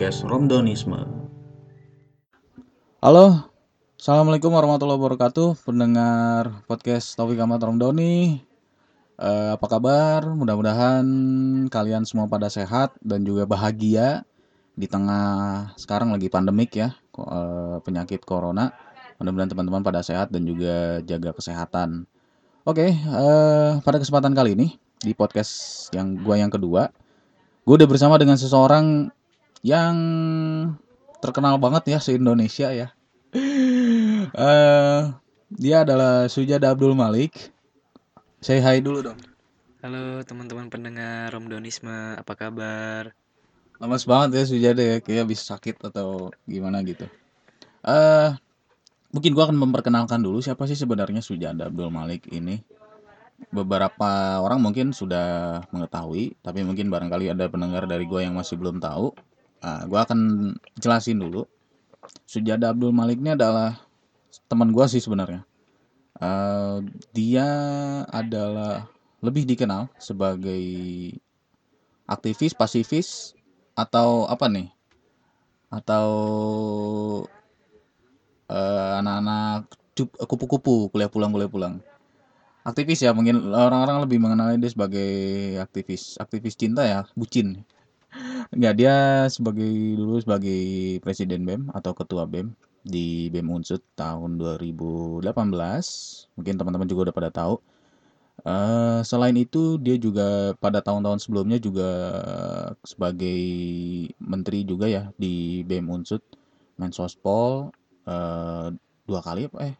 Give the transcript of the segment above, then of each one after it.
podcast Romdonisme. Halo, Assalamualaikum warahmatullahi wabarakatuh Pendengar podcast Taufik Ahmad Romdoni Eh, Apa kabar? Mudah-mudahan kalian semua pada sehat dan juga bahagia Di tengah sekarang lagi pandemik ya eh, Penyakit corona Mudah-mudahan teman-teman pada sehat dan juga jaga kesehatan Oke, eh, pada kesempatan kali ini Di podcast yang gua yang kedua Gue udah bersama dengan seseorang yang terkenal banget ya se-Indonesia ya eh dia adalah Sujada Abdul Malik. Say hi dulu dong. Halo teman-teman pendengar Romdonisme, apa kabar? Lemas banget ya Sujada ya, kayak habis sakit atau gimana gitu. Eh mungkin gua akan memperkenalkan dulu siapa sih sebenarnya Sujada Abdul Malik ini. Beberapa orang mungkin sudah mengetahui, tapi mungkin barangkali ada pendengar dari gua yang masih belum tahu. Ah, gua akan jelasin dulu. Sujada Abdul Malik ini adalah teman gua sih sebenarnya. Eh, dia adalah lebih dikenal sebagai aktivis, pasifis, atau apa nih? Atau eh, anak-anak kupu-kupu kuliah pulang kuliah pulang. Aktivis ya mungkin orang-orang lebih mengenalnya dia sebagai aktivis, aktivis cinta ya, bucin. Enggak, dia sebagai dulu sebagai presiden BEM atau ketua BEM di BEM Unsud tahun 2018. Mungkin teman-teman juga udah pada tahu. Eh, selain itu dia juga pada tahun-tahun sebelumnya juga sebagai menteri juga ya di BEM Unsud, Mensospol eh, dua kali apa eh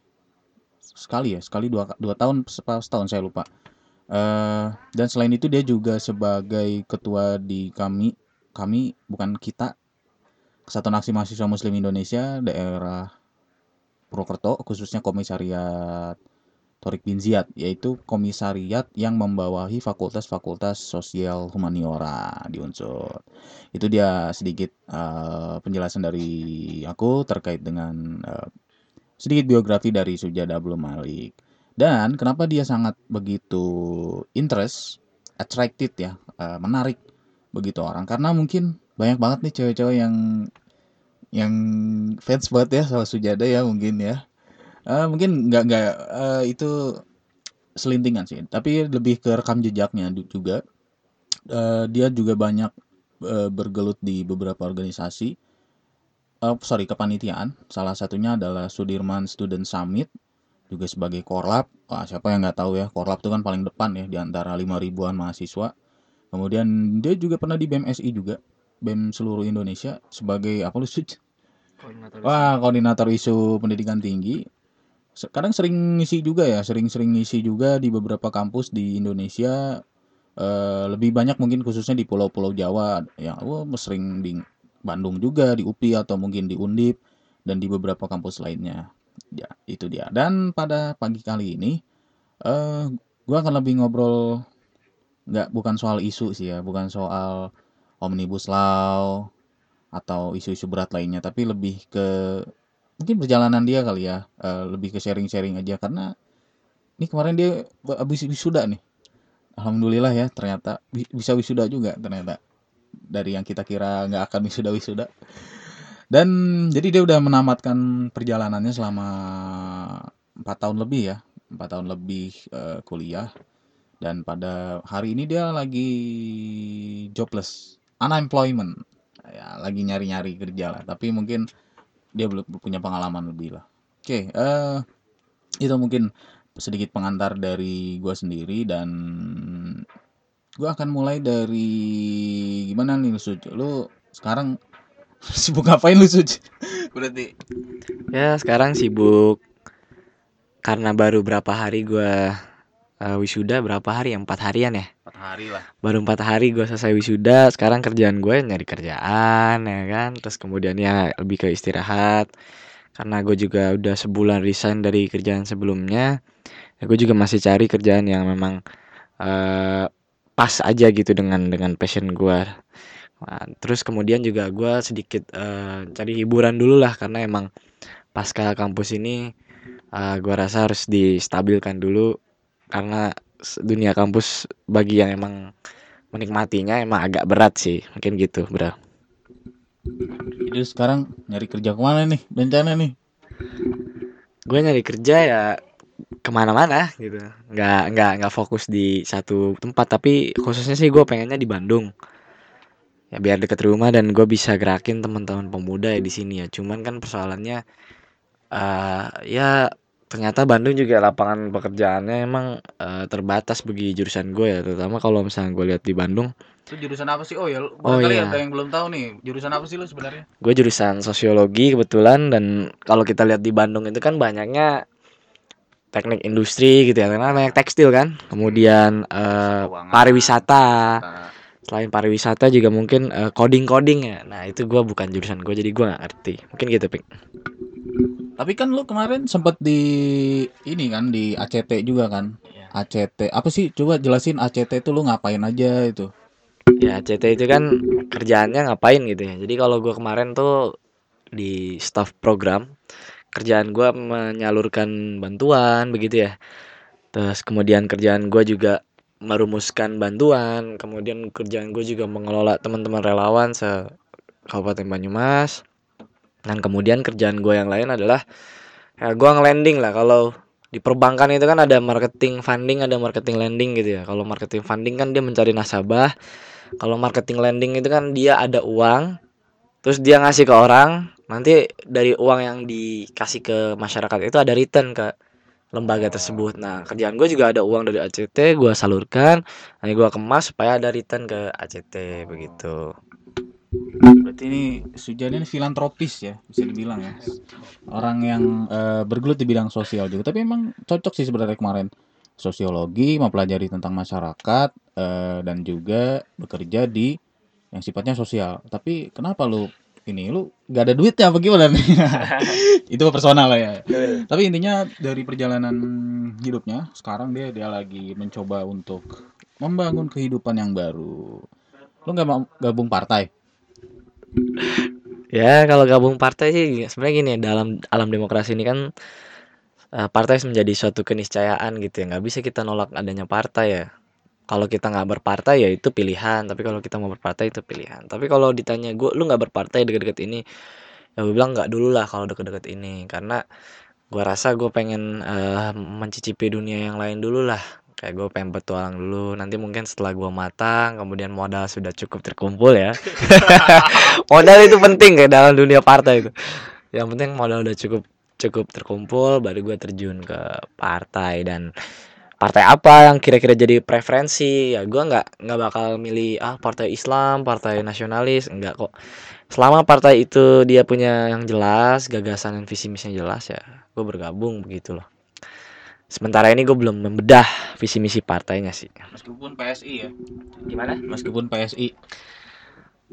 sekali ya sekali dua dua tahun setahun saya lupa. Eh, dan selain itu dia juga sebagai ketua di kami kami bukan kita Kesatuan Aksi Mahasiswa Muslim Indonesia daerah Purwokerto khususnya komisariat Torik bin Ziyad yaitu komisariat yang membawahi fakultas-fakultas sosial humaniora di Unsur. Itu dia sedikit eh, penjelasan dari aku terkait dengan eh, sedikit biografi dari Sujada Abdul Malik. Dan kenapa dia sangat begitu interest, attracted ya, eh, menarik begitu orang karena mungkin banyak banget nih cewek-cewek yang yang fans banget ya sama Sujada ya mungkin ya. Eh, mungkin nggak nggak eh, itu selintingan sih, tapi lebih ke rekam jejaknya juga. Eh, dia juga banyak bergelut di beberapa organisasi. Eh, sorry kepanitiaan. Salah satunya adalah Sudirman Student Summit juga sebagai korlap. Wah, siapa yang nggak tahu ya, korlap itu kan paling depan ya di antara lima ribuan mahasiswa. Kemudian dia juga pernah di BMSI juga, BEM seluruh Indonesia sebagai apa lu? Koordinator Wah, koordinator isu pendidikan tinggi. Sekarang sering ngisi juga ya, sering-sering ngisi juga di beberapa kampus di Indonesia. Eh, lebih banyak mungkin khususnya di pulau-pulau Jawa. Ya, wah, sering di Bandung juga, di UPI atau mungkin di Undip dan di beberapa kampus lainnya. Ya, itu dia. Dan pada pagi kali ini, eh, gua akan lebih ngobrol nggak bukan soal isu sih ya, bukan soal omnibus law atau isu-isu berat lainnya, tapi lebih ke mungkin perjalanan dia kali ya, eh, lebih ke sharing-sharing aja karena ini kemarin dia habis wisuda nih. Alhamdulillah ya, ternyata bi- bisa wisuda juga ternyata dari yang kita kira nggak akan wisuda wisuda. Dan jadi dia udah menamatkan perjalanannya selama empat tahun lebih ya, empat tahun lebih eh, kuliah. Dan pada hari ini dia lagi jobless, unemployment, ya lagi nyari-nyari kerja lah. Tapi mungkin dia belum punya pengalaman lebih lah. Oke, eh itu mungkin sedikit pengantar dari gua sendiri dan gua akan mulai dari gimana nih? Lu sekarang sibuk ngapain lu Suj? Berarti Ya sekarang sibuk. Karena baru berapa hari gua eh, wisuda berapa hari ya? Empat harian ya? Empat hari lah. baru empat hari gua selesai wisuda sekarang kerjaan gue nyari kerjaan ya kan? Terus kemudian ya lebih ke istirahat. Karena gue juga udah sebulan resign dari kerjaan sebelumnya ya gue juga masih cari kerjaan yang memang eh, pas aja gitu dengan dengan passion gue Nah, terus kemudian juga gue sedikit eh, cari hiburan dulu lah karena emang pasca kampus ini eh, gua rasa harus distabilkan dulu. Karena dunia kampus bagi yang emang menikmatinya emang agak berat sih mungkin gitu bro. Jadi sekarang nyari kerja ke mana nih? Bencana nih? gue nyari kerja ya ke mana-mana gitu. Nggak nggak nggak fokus di satu tempat tapi khususnya sih gue pengennya di Bandung ya biar deket rumah dan gue bisa gerakin teman-teman pemuda ya di sini ya cuman kan persoalannya eh ya ternyata Bandung juga lapangan pekerjaannya emang eh, terbatas bagi jurusan gue ya terutama kalau misalnya gue lihat di Bandung Itu jurusan apa sih? Oh ya, Oh, barangkali iya. ada yang belum tahu nih. Jurusan apa sih lu sebenarnya? gue jurusan sosiologi kebetulan dan kalau kita lihat di Bandung itu kan banyaknya teknik industri gitu ya karena banyak tekstil kan kemudian eh, Keuangan. pariwisata Nah, selain pariwisata juga mungkin eh, coding coding ya nah itu gua bukan jurusan gue jadi gua nggak ngerti mungkin gitu pik Tapi kan lu kemarin sempat di ini kan di ACT juga kan? Iya. ACT apa sih? Coba jelasin ACT itu lu ngapain aja itu? ya CT itu kan kerjaannya ngapain gitu ya jadi kalau gua kemarin tuh di staff program kerjaan gua menyalurkan bantuan begitu ya terus kemudian kerjaan gua juga merumuskan bantuan kemudian kerjaan gue juga mengelola teman-teman relawan se Kabupaten Banyumas. Dan kemudian kerjaan gue yang lain adalah ya gue nge-landing lah. Kalau di perbankan itu kan ada marketing funding ada marketing lending gitu ya. Kalau marketing funding kan dia mencari nasabah. Kalau marketing lending itu kan dia ada uang terus dia ngasih ke orang. Nanti dari uang yang dikasih ke masyarakat itu ada return ke lembaga tersebut nah kerjaan gue juga ada uang dari ACT gue salurkan nanti gue kemas supaya ada return ke ACT begitu Berarti ini Sujan ini filantropis ya, bisa dibilang ya. Orang yang eh, bergelut di bidang sosial juga. Tapi emang cocok sih sebenarnya kemarin. Sosiologi, mempelajari tentang masyarakat eh, dan juga bekerja di yang sifatnya sosial. Tapi kenapa lu ini lu gak ada duit ya apa gimana nih? Itu personal lah ya. Tapi intinya dari perjalanan hidupnya sekarang dia dia lagi mencoba untuk membangun kehidupan yang baru. Lu nggak mau gabung partai? Ya kalau gabung partai sih sebenarnya gini dalam alam demokrasi ini kan eh, partai menjadi suatu keniscayaan gitu ya nggak bisa kita nolak adanya partai ya. Kalau kita nggak berpartai ya itu pilihan, tapi kalau kita mau berpartai itu pilihan. Tapi kalau ditanya gue, lu nggak berpartai deket-deket ini, ya gue bilang nggak dulu lah kalau deket-deket ini, karena gue rasa gue pengen eh, mencicipi dunia yang lain dulu lah. Kayak gue pengen petualang dulu. Nanti mungkin setelah gue matang, kemudian modal sudah cukup terkumpul ya. modal itu penting kayak dalam dunia partai itu. Yang penting modal udah cukup cukup terkumpul, baru gue terjun ke partai dan partai apa yang kira-kira jadi preferensi? Ya gue nggak nggak bakal milih ah partai Islam partai nasionalis enggak kok. Selama partai itu dia punya yang jelas gagasan dan visi misinya jelas ya gue bergabung begitu loh. Sementara ini gue belum membedah visi misi partainya sih. Meskipun PSI ya. gimana? Meskipun PSI.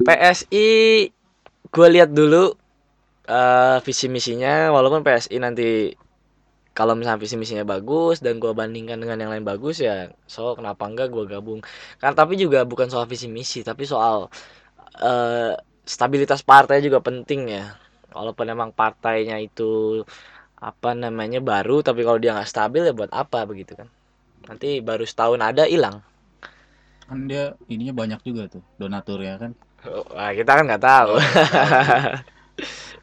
PSI gue lihat dulu eh, visi misinya. Walaupun PSI nanti kalau misalnya visi misinya bagus dan gue bandingkan dengan yang lain bagus ya so kenapa enggak gue gabung. Kan tapi juga bukan soal visi misi tapi soal eh, stabilitas partai juga penting ya. Walaupun emang partainya itu apa namanya baru tapi kalau dia nggak stabil ya buat apa begitu kan. Nanti baru setahun ada hilang. Kan dia ininya banyak juga tuh donatur ya kan. Wah, kita kan nggak tahu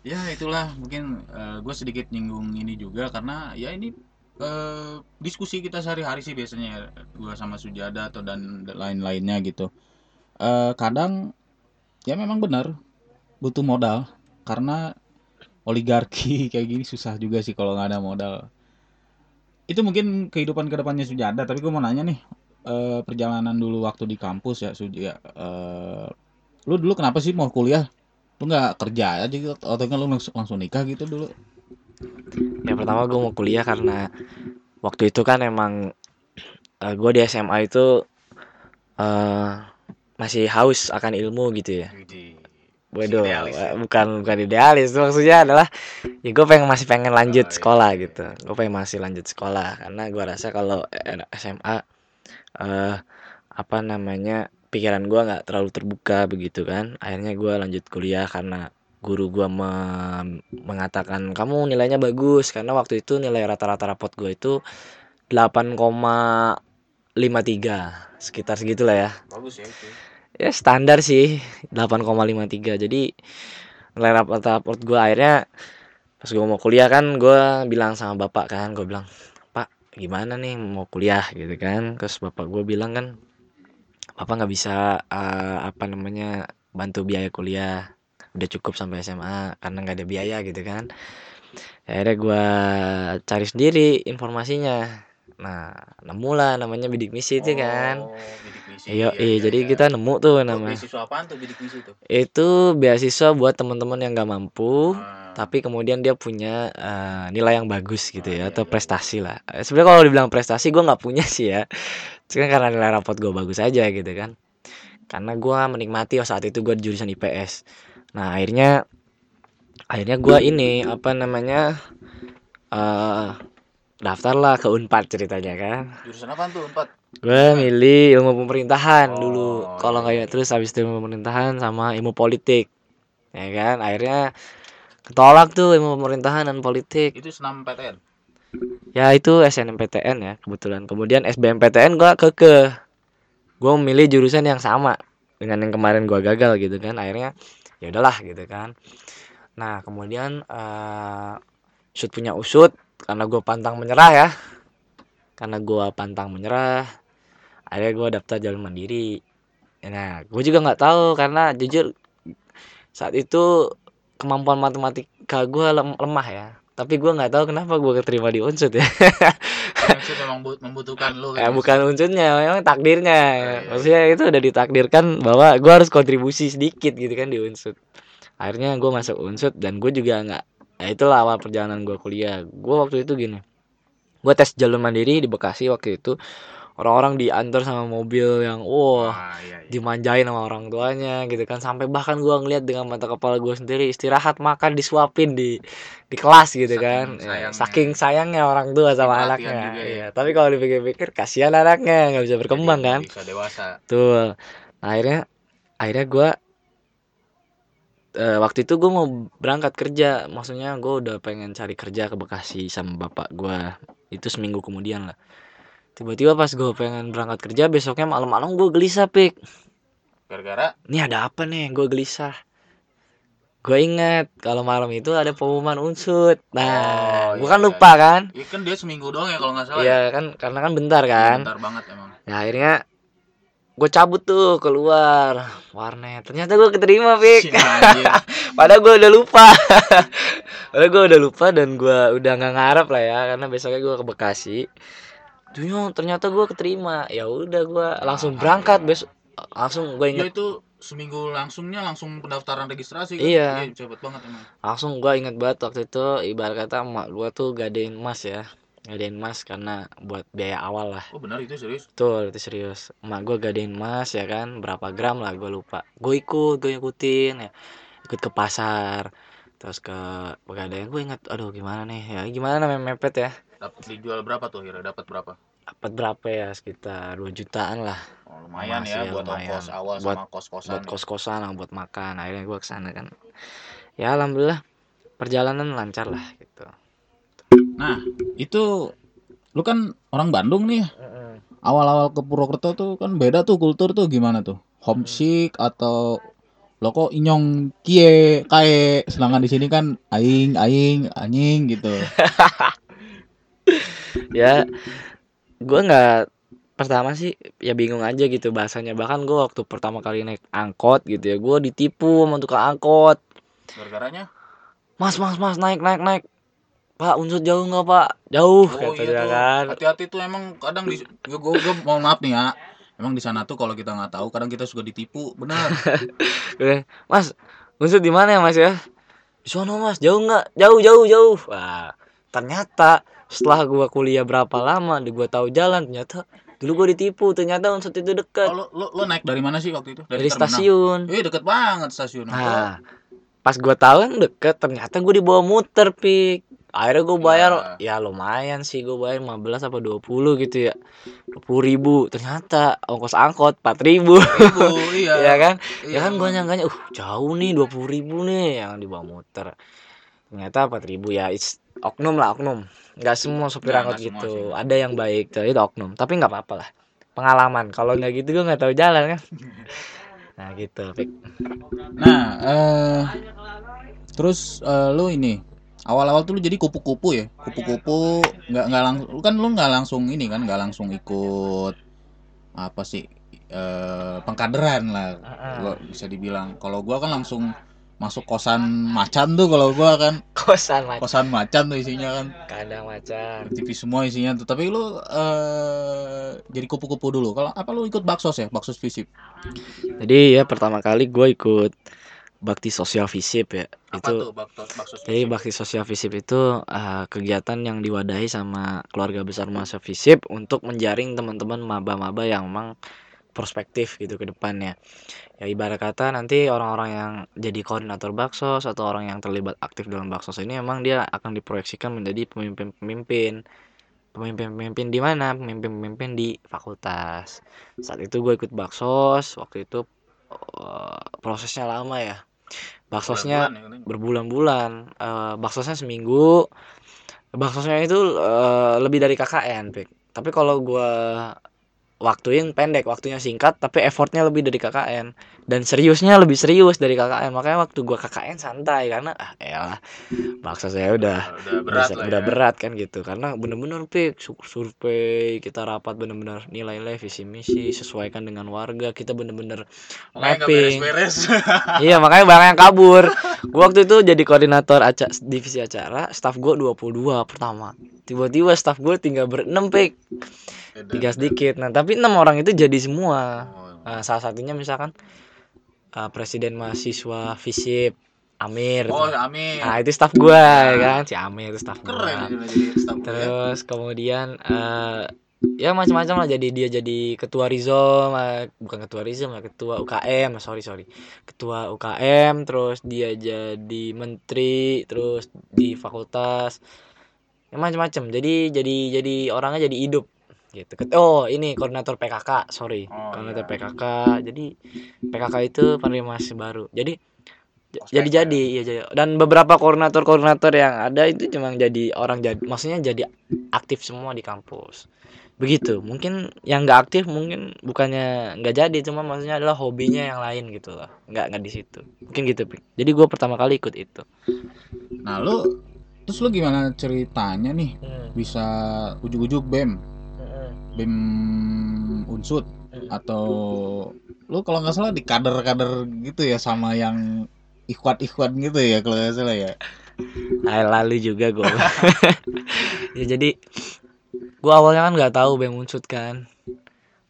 Ya itulah mungkin gue sedikit nyinggung ini juga karena ya ini eh, diskusi kita sehari-hari sih biasanya gue sama Sujada atau dan lain-lainnya gitu. Eh, kadang ya memang benar butuh modal karena oligarki kayak gini susah juga sih kalau nggak ada modal. Itu mungkin kehidupan ke depannya Sujada tapi gue mau nanya nih eh, perjalanan dulu waktu di kampus ya Suja. eh, lu dulu kenapa sih mau kuliah? Lu nggak kerja aja gitu atau kan lu langsung, langsung nikah gitu dulu? ya pertama gue mau kuliah karena waktu itu kan emang gue di SMA itu eh masih haus akan ilmu gitu ya Waduh, ya. eh, bukan bukan idealis maksudnya adalah ya gue pengen masih pengen lanjut Oh, iya, sekolah iya, gitu gue pengen masih lanjut sekolah karena gue rasa kalau eh, SMA eh apa namanya pikiran gue nggak terlalu terbuka begitu kan. Akhirnya gue lanjut kuliah karena guru gue me- mengatakan kamu nilainya bagus. Karena waktu itu nilai rata-rata rapot gue itu 8,53 sekitar segitulah ya. Bagus ya itu. ya standar sih 8,53 jadi nilai raport raport gue akhirnya pas gue mau kuliah kan gue bilang sama bapak kan gue bilang pak gimana nih mau kuliah? Gitu kan. Terus bapak gue bilang kan bapak nggak bisa eh, apa namanya bantu biaya kuliah udah cukup sampai SMA karena nggak ada biaya gitu kan akhirnya gue cari sendiri informasinya nah nemu lah namanya bidik misi itu kan Oh, misi. iya Iya, iya iya, jadi iya. kita nemu tuh Oh, nama beasiswa apaan tuh bidik misi itu? itu beasiswa buat teman-teman yang nggak mampu Ah, tapi kemudian dia punya eh, nilai yang bagus gitu Oh, ya iya, atau iya, prestasi lah. Eh, sebenarnya kalau dibilang prestasi gue nggak punya sih ya. Cuma karena nilai raport gue bagus aja gitu kan. Karena gue menikmati oh, saat itu gue jurusan IPS nah akhirnya akhirnya gue ini apa namanya eh daftarlah ke Unpad ceritanya kan. Jurusan apaan tuh? Empat. gue milih ilmu pemerintahan dulu. Oh, kalau nggak iya, ingat iya. terus habis itu ilmu pemerintahan sama ilmu politik. Ya kan akhirnya ketolak tuh ilmu pemerintahan dan politik. Itu senam PTN. ya itu SNMPTN ya kebetulan. Kemudian SBMPTN gua keke gue memilih jurusan yang sama dengan yang kemarin gua gagal gitu kan. Akhirnya ya udahlah gitu kan. Nah kemudian eh usut punya usut karena gue pantang menyerah ya. Karena gua pantang menyerah akhirnya gua daftar jalur mandiri. Nah gue juga nggak tahu karena jujur saat itu kemampuan matematika gua lem- lemah ya tapi gua nggak tahu kenapa gua keterima di unsut ya Maksud memang bu- membutuhkan lu Eh, gitu. bukan unsutnya, memang takdirnya. iya, Maksudnya itu udah ditakdirkan bahwa gua harus kontribusi sedikit gitu kan di unsut. Akhirnya gue masuk unsut dan gue juga nggak. Ya itulah awal perjalanan gue kuliah. Gue waktu itu gini, gue tes jalur mandiri di Bekasi waktu itu. Orang-orang diantar sama mobil yang wah Wah, iya, iya. dimanjain sama orang tuanya gitu kan sampai bahkan gua ngeliat dengan mata kepala gue sendiri istirahat makan disuapin di di kelas gitu Saking kan Ya, sayangnya. saking sayangnya orang tua sama Perhatian anaknya juga ya. iya tapi kalau dipikir-pikir kasihan anaknya nggak bisa berkembang Jadi kan Bisa dewasa. Betul. Nah, akhirnya akhirnya gua eh, waktu itu gue mau berangkat kerja maksudnya gue udah pengen cari kerja ke Bekasi sama bapak gua itu seminggu kemudian lah tiba-tiba pas gue pengen berangkat kerja besoknya malam-malam gue gelisah pik Gara-gara ini ada apa nih gue gelisah gue ingat kalau malam itu ada pengumuman unsut nah Oh, gue kan iya, lupa kan ya kan dia seminggu doang ya kalau nggak salah. Iya kan karena kan bentar kan Bentar banget emang. Nah akhirnya gue cabut tuh keluar warnet. Ternyata gue keterima Pik. Padahal gue udah lupa. Padahal gue udah lupa dan gue udah nggak ngarep lah ya karena besoknya gue ke Bekasi. Duh ternyata gue keterima. Ya udah gue langsung berangkat besok. Langsung gue Ya inget itu seminggu langsungnya langsung pendaftaran registrasi kan. Iya. cepet banget emang. langsung gue inget banget waktu itu ibarat kata emak gue tuh gadein emas ya gadein emas karena buat biaya awal lah Oh benar itu serius. Betul, itu serius. Emak gue gadein emas ya kan, berapa gram lah gue lupa. Gue ikut, gue ikutin ya. Ikut ke pasar. Terus ke pegadaian gue ingat, aduh gimana nih ya, gimana namanya mepet ya. Dapat dijual berapa tuh kira dapat berapa? Dapat berapa ya, sekitar 2 jutaan lah. Oh, lumayan Masih ya ya, buat lumayan. ongkos awal Buat- sama kos-kosan. Buat kos-kosan lah, buat makan. Akhirnya gue ke sana kan. Ya alhamdulillah, perjalanan lancar lah gitu. Nah, itu lu kan orang Bandung nih. Awal-awal ke Purwokerto tuh kan beda tuh kultur tuh gimana tuh? Homesick atau lo kok inyong kie kae sedangkan di sini kan aing aing anjing gitu. ya gue nggak pertama sih ya bingung aja gitu bahasanya. Bahkan gue waktu pertama kali naik angkot gitu ya gue ditipu sama tukang angkot. Gara-garanya? mas mas mas naik naik naik. Pak unsur jauh nggak pak? Jauh Oh kata iya kan. Hati-hati tuh emang kadang di gue gue mohon maaf nih ya. Emang di sana tuh kalau kita nggak tahu kadang kita suka ditipu, benar. Mas unsur di mana ya mas ya? Di sono mas. Jauh nggak? Jauh jauh jauh. Wah ternyata setelah gua kuliah berapa lama di gua tahu jalan ternyata dulu gua ditipu ternyata unsur itu dekat Oh, lo, lo, lo naik dari mana sih waktu itu? dari terminal? stasiun Eh deket banget stasiun. Nah, pas gua tahu kan deket, ternyata gua dibawa muter, Pik. Akhirnya gua bayar, ya lumayan sih gua bayar 15 apa 20 gitu ya. 20 ribu, ternyata ongkos angkot 4 ribu. Ibu, iya. ya kan? Iya, ya kan gua emang. nyangkanya, uh jauh nih 20 ribu nih yang dibawa muter. Ternyata 4 ribu ya, it's oknum lah oknum. Nggak semua sopir angkot semua gitu. sih. Ada yang baik, tapi itu oknum. Tapi nggak apa-apa lah. Pengalaman. Kalau nggak gitu gua nggak tahu jalan kan. Nah gitu, Pik. Nah, eh terus eh, lu ini awal-awal tuh lu jadi kupu-kupu ya kupu-kupu nggak nggak langsung lu kan lu nggak langsung ini kan nggak langsung ikut apa sih eh pengkaderan lah gua bisa dibilang kalau gua kan langsung masuk kosan macan tuh kalau gua kan. Kosan macan kosan macan tuh isinya kan. Kandang macan. TV semua isinya tuh. Tapi lu eh jadi kupu-kupu dulu. Kalau apa lu ikut baksos ya? Baksos visip jadi ya pertama kali gue ikut bakti sosial visip ya. Apa itu tuh baksos Jadi bakti sosial visip itu eh, kegiatan yang diwadahi sama keluarga besar masa visip untuk menjaring teman-teman maba-maba yang memang prospektif gitu ke depannya. Ya ibarat kata nanti orang-orang yang jadi koordinator baksos atau orang yang terlibat aktif dalam baksos ini memang dia akan diproyeksikan menjadi pemimpin-pemimpin. Pemimpin-pemimpin di mana? Pemimpin-pemimpin di fakultas. Saat itu gue ikut baksos, waktu itu eh, prosesnya lama ya. Baksosnya berbulan-bulan eh baksosnya seminggu baksosnya itu eh, lebih dari KKN Pik. tapi kalau gua waktuin pendek waktunya singkat tapi effortnya lebih dari KKN dan seriusnya lebih serius dari KKN makanya waktu gua KKN santai karena ah elah bakso saya udah udah berat udah, ya. berat kan gitu. Karena bener-bener pik sur- survei kita rapat bener-bener nilai-nilai visi misi sesuaikan dengan warga kita bener-bener mapping. beres-beres. Iya makanya banyak yang kabur. Gua waktu itu jadi koordinator aca divisi acara staff gua 22 pertama. Tiba-tiba staff gue tinggal berenam pik tiga sedikit. Nah tapi enam orang itu jadi semua. Nah, salah satunya misalkan uh, presiden mahasiswa visip Amir. Oh Amin nah itu staff gua ya kan? Si Amir itu staff gua. keren ini jadi staff gue ya. terus kemudian eh ya macam-macam lah. Jadi dia jadi ketua Rizom eh, bukan ketua Rizom ya ketua UKM sorry sorry. Ketua UKM terus dia jadi menteri terus di fakultas. Ya macam-macam. Jadi jadi jadi orangnya jadi hidup gitu. Oh ini koordinator PKK sorry. Oh, koordinator iya. PKK jadi PKK itu penerima mahasiswa baru. Jadi Ospek jadi lah jadi ya jadi. Dan beberapa koordinator koordinator yang ada itu cuma jadi orang jadi maksudnya jadi aktif semua di kampus. Begitu. Mungkin yang nggak aktif mungkin bukannya nggak jadi cuma maksudnya adalah hobinya yang lain gitu loh. Nggak nggak di situ. Mungkin gitu jadi gue pertama kali ikut itu. Nah lu terus lu gimana ceritanya nih? Bisa ujuk-ujuk bem bem unsut atau lu kalau nggak salah di kader-kader gitu ya sama yang ikhwat-ikhwat gitu ya kalau nggak salah ya. Ah, lalu juga gue ya jadi gue awalnya kan nggak tahu bem unsut kan.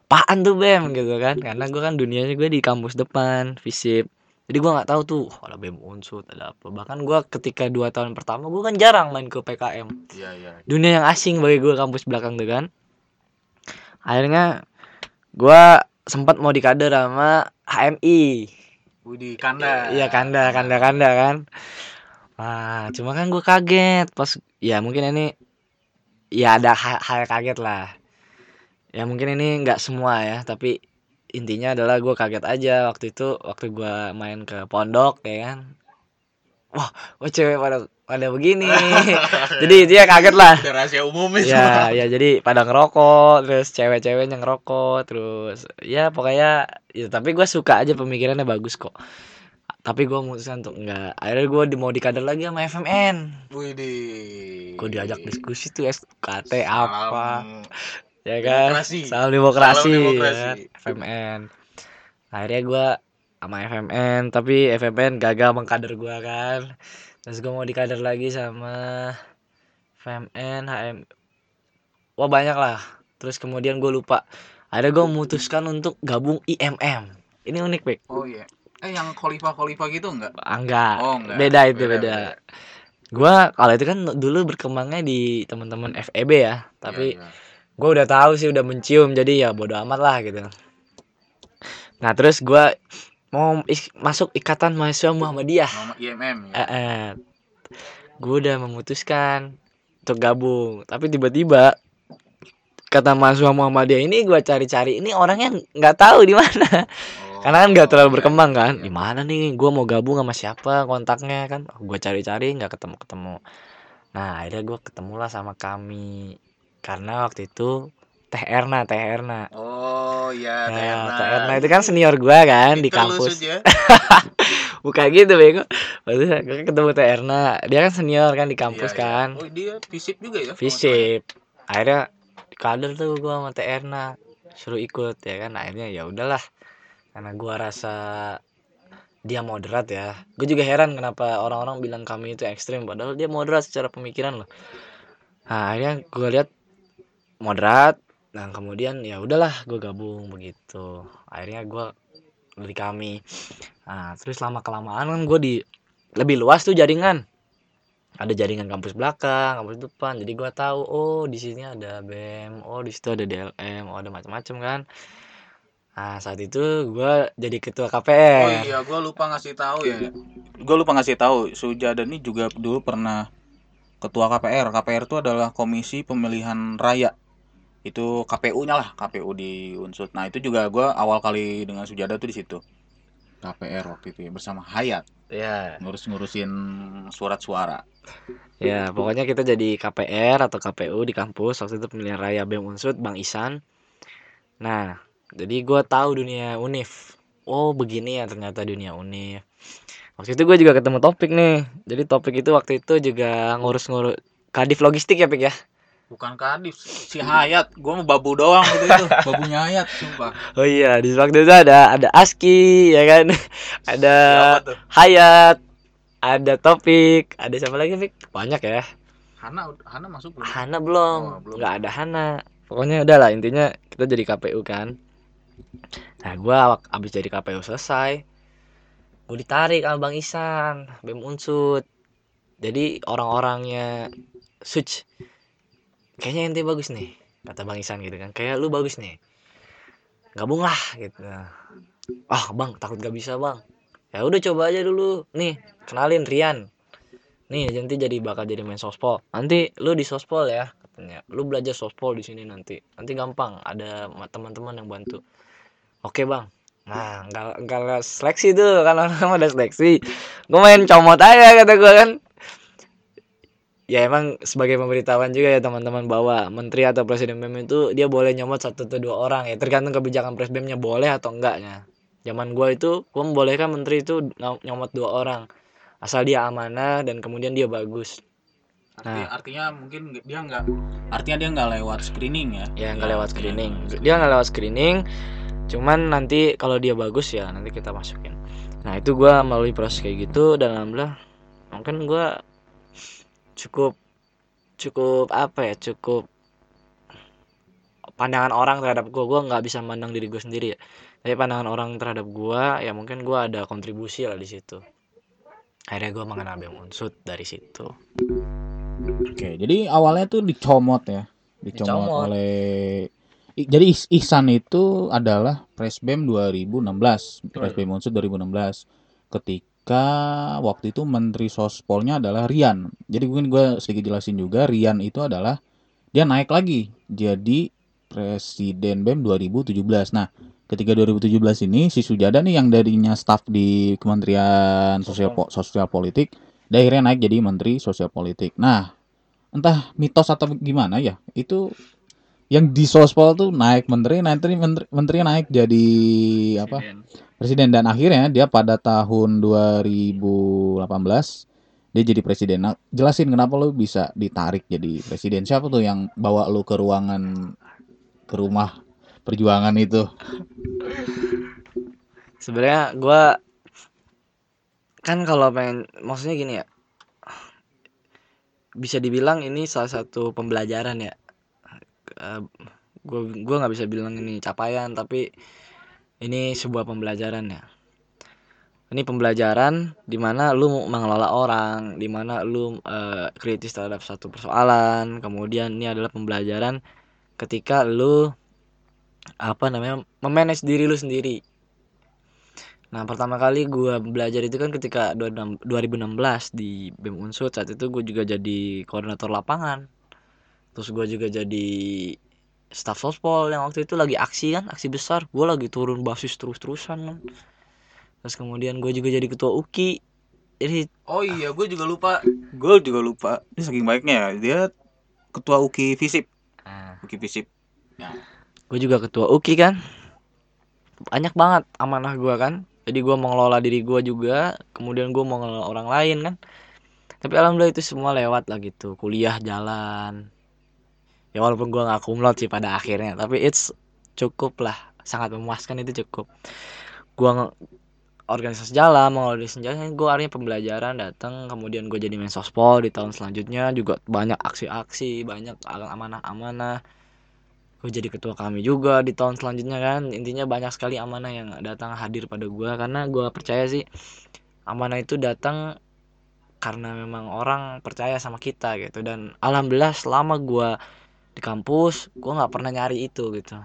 Apaan tuh bem gitu kan. Karena gue kan dunianya gue di kampus depan visip. Jadi gue nggak tahu tuh oh, ada bem unsut ada apa. Bahkan gue ketika dua tahun pertama gue kan jarang main ke PKM iya iya. Dunia yang asing bagi gue kampus belakang tuh kan akhirnya gue sempat mau dikader sama HMI Widi Kanda Iya kanda kanda kanda kan. Wah cuma kan gue kaget pas ya mungkin ini ya ada hal, hal kaget lah. Ya mungkin ini nggak semua ya tapi intinya adalah gue kaget aja waktu itu waktu gue main ke pondok ya kan. Wah, wah cewek pada pada begini. jadi ya kaget lah. Rahasia umum Ya, ya jadi pada ngerokok, terus cewek-ceweknya ngerokok, terus ya pokoknya ya tapi gue suka aja pemikirannya bagus kok. Tapi gue memutuskan untuk enggak. Akhirnya gue di, mau dikader lagi sama FMN. Widi Gue diajak diskusi tuh SKT apa, Salam ya kan? demokrasi. Salam demokrasi, Salam ya demokrasi. kan? FMN. Akhirnya gue sama FMN, tapi FMN gagal mengkader gue kan. Terus gue mau dikader lagi sama FMN, HM, wah banyak lah. Terus kemudian gue lupa. Ada gue memutuskan untuk gabung IMM ini unik Pik oh iya. Eh yang khalifah khalifah gitu enggak? Enggak, Oh, enggak. beda itu Beda, beda, beda. gue kalau itu kan dulu berkembangnya di teman-teman FEB ya. Tapi Iya, iya. gue udah tahu sih udah mencium. Jadi ya bodo amat lah gitu. Nah terus gue mau masuk ikatan mahasiswa Muhammadiyah. IMM ya. eh, eh. gue udah memutuskan untuk gabung. Tapi tiba-tiba kata mahasiswa Muhammadiyah ini gue cari-cari. Ini orangnya nggak tahu di mana. Oh, karena kan nggak terlalu iya, berkembang kan. iya. di mana nih? Gue mau gabung sama siapa kontaknya kan? Gue cari-cari nggak ketemu ketemu nah akhirnya gue ketemulah sama kami. Karena waktu itu Teh Erna Teh Erna. Oh iya, Nah, Terna. Teh Erna itu kan senior gue kan di Pinter lu, kampus. Ya. bukan gitu bego. Maksudnya gue ketemu Teh Erna. Dia kan senior kan di kampus Iya, iya. kan. Oh, dia visip juga ya? visip. Akhirnya kader tuh gua sama Teh Erna. Suruh ikut ya kan. Akhirnya ya udahlah. Karena gua rasa dia moderat ya. Gue juga heran kenapa orang-orang bilang kami itu ekstrim padahal dia moderat secara pemikiran loh. Nah akhirnya gue lihat moderat nah kemudian ya udahlah gue gabung begitu akhirnya gue dari kami nah terus lama kelamaan kan gue di lebih luas tuh jaringan ada jaringan kampus belakang kampus depan jadi gua tahu oh di sini ada bem oh di situ ada DLM oh ada macam-macam kan nah saat itu gua jadi ketua Oh KPR iya, gua lupa ngasih tahu ya. Gua lupa ngasih tahu, Sujada ini juga dulu pernah ketua KPR. KPR itu adalah Komisi Pemilihan Raya. Itu KPU-nya lah, KPU di Unsut. Nah, itu juga gua awal kali dengan Sujada tuh di situ. KPR waktu itu ya, bersama Hayat. Ya ngurus-ngurusin surat suara. ya pokoknya kita jadi KPR atau KPU di kampus. Waktu itu pemilihan raya bem unsut bang Isan. Nah jadi gua tahu dunia univ oh begini ya ternyata dunia univ waktu itu gue juga ketemu topik nih. Jadi topik itu waktu itu juga ngurus-ngurus kadif logistik ya pik ya Bukan Kadif, si Hayat. Gua mau babu doang gitu itu, babunya Hayat, sumpah. Oh iya, di waktu itu ada ada Aski ya kan. Ada? Hayat, ada Topik, ada siapa lagi, Fik? Banyak ya. Hana Hana masuk belum? Hana belum. Oh, belum. Nggak ada Hana. Pokoknya udah lah intinya kita jadi KPU kan. Nah, gua abis jadi KPU selesai. Gue ditarik sama Bang Isan, BEM Unsut. Jadi orang-orangnya Suc kayaknya ente bagus nih kata Bang Isan gitu kan. Kayak lu bagus nih. Gabung lah gitu. Ah bang takut gak bisa bang. Ya udah coba aja dulu. Nih kenalin Rian. Nih nanti jadi bakal jadi main sospol nanti lu di sospol ya katanya. Lu belajar sospol di sini nanti. Nanti gampang ada ma- teman-teman yang bantu. Oke bang. Nah nggak nggak seleksi tuh orang ada seleksi. Gue main comot aja kata gue kan ya emang sebagai pemberitahuan juga ya teman-teman bahwa menteri atau presiden BEM itu dia boleh nyomot satu atau dua orang ya. Tergantung kebijakan presbemnya boleh atau enggaknya. Zaman gua itu gua membolehkan menteri itu ny- nyomot dua orang. Asal dia amanah dan kemudian dia bagus. Arti, Nah. artinya mungkin dia nggak artinya dia nggak lewat screening ya? Ya nggak lewat screening. dia nggak lewat screening cuman nanti kalau dia bagus ya nanti kita masukin. Nah itu gua melalui proses kayak gitu dan alhamdulillah mungkin gua cukup cukup apa ya cukup pandangan orang terhadap gua. Gua nggak bisa mandang diri gue sendiri ya. Tapi pandangan orang terhadap gua ya mungkin gua ada kontribusi lah di situ. Akhirnya gua mengenal BEM Unsut dari situ. Oke, jadi awalnya tuh dicomot ya, dicomot, Dicomot. oleh jadi Ihsan itu adalah Presbem 2016, Presbem Unsur 2016. Ketika waktu itu Menteri Sospolnya adalah Rian. Jadi mungkin gue sedikit jelasin juga, Rian itu adalah dia naik lagi jadi Presiden BEM 2017. Nah, ketika 2017 ini si Sujada nih yang darinya staf di Kementerian Sosial Po- Sosial Politik akhirnya naik jadi Menteri Sosial Politik. Nah, entah mitos atau gimana ya, itu yang di Sospol tuh naik menteri, nanti menteri, menteri naik jadi apa presiden dan akhirnya dia pada tahun 2018 dia jadi presiden. Nah, jelasin kenapa lu bisa ditarik jadi presiden? Siapa tuh yang bawa lu ke ruangan ke rumah perjuangan itu? sebenarnya gua kan kalau pengen maksudnya gini ya bisa dibilang ini salah satu pembelajaran ya gue gua nggak bisa bilang ini capaian tapi ini sebuah pembelajaran ya. Ini pembelajaran di mana lu mengelola orang di mana lu eh, kritis terhadap satu persoalan kemudian ini adalah pembelajaran ketika lu apa namanya memanage diri lu sendiri. Nah pertama kali gua belajar itu kan ketika 2016 di BEM Unsur saat itu gue juga jadi koordinator lapangan terus gue juga jadi staff sospol yang waktu itu lagi aksi kan aksi besar. Gue lagi turun basis terus-terusan kan terus kemudian gue juga jadi ketua UKI jadi Oh iya, gue juga lupa. Gue juga lupa. Ini saking baiknya ya, dia ketua UKI Visip. nah, UKI Visip. gue juga ketua UKI kan. Banyak banget amanah gue kan. Jadi gue mau ngelola diri gue juga kemudian gue mau ngelola orang lain kan. Tapi alhamdulillah itu semua lewat lah gitu. Kuliah jalan ya walaupun gue nggak kumlot sih pada akhirnya tapi it's cukup lah. Sangat memuaskan itu cukup. Gue organisasi jalan mau organisasi jalan gue artinya pembelajaran datang kemudian gue jadi main sospol di tahun selanjutnya juga banyak aksi-aksi banyak amanah-amanah. Gue jadi ketua kami juga di tahun selanjutnya kan. Intinya banyak sekali amanah yang datang hadir pada gue karena gue percaya sih amanah itu datang karena memang orang percaya sama kita gitu. Dan alhamdulillah selama gue di kampus gue nggak pernah nyari itu gitu.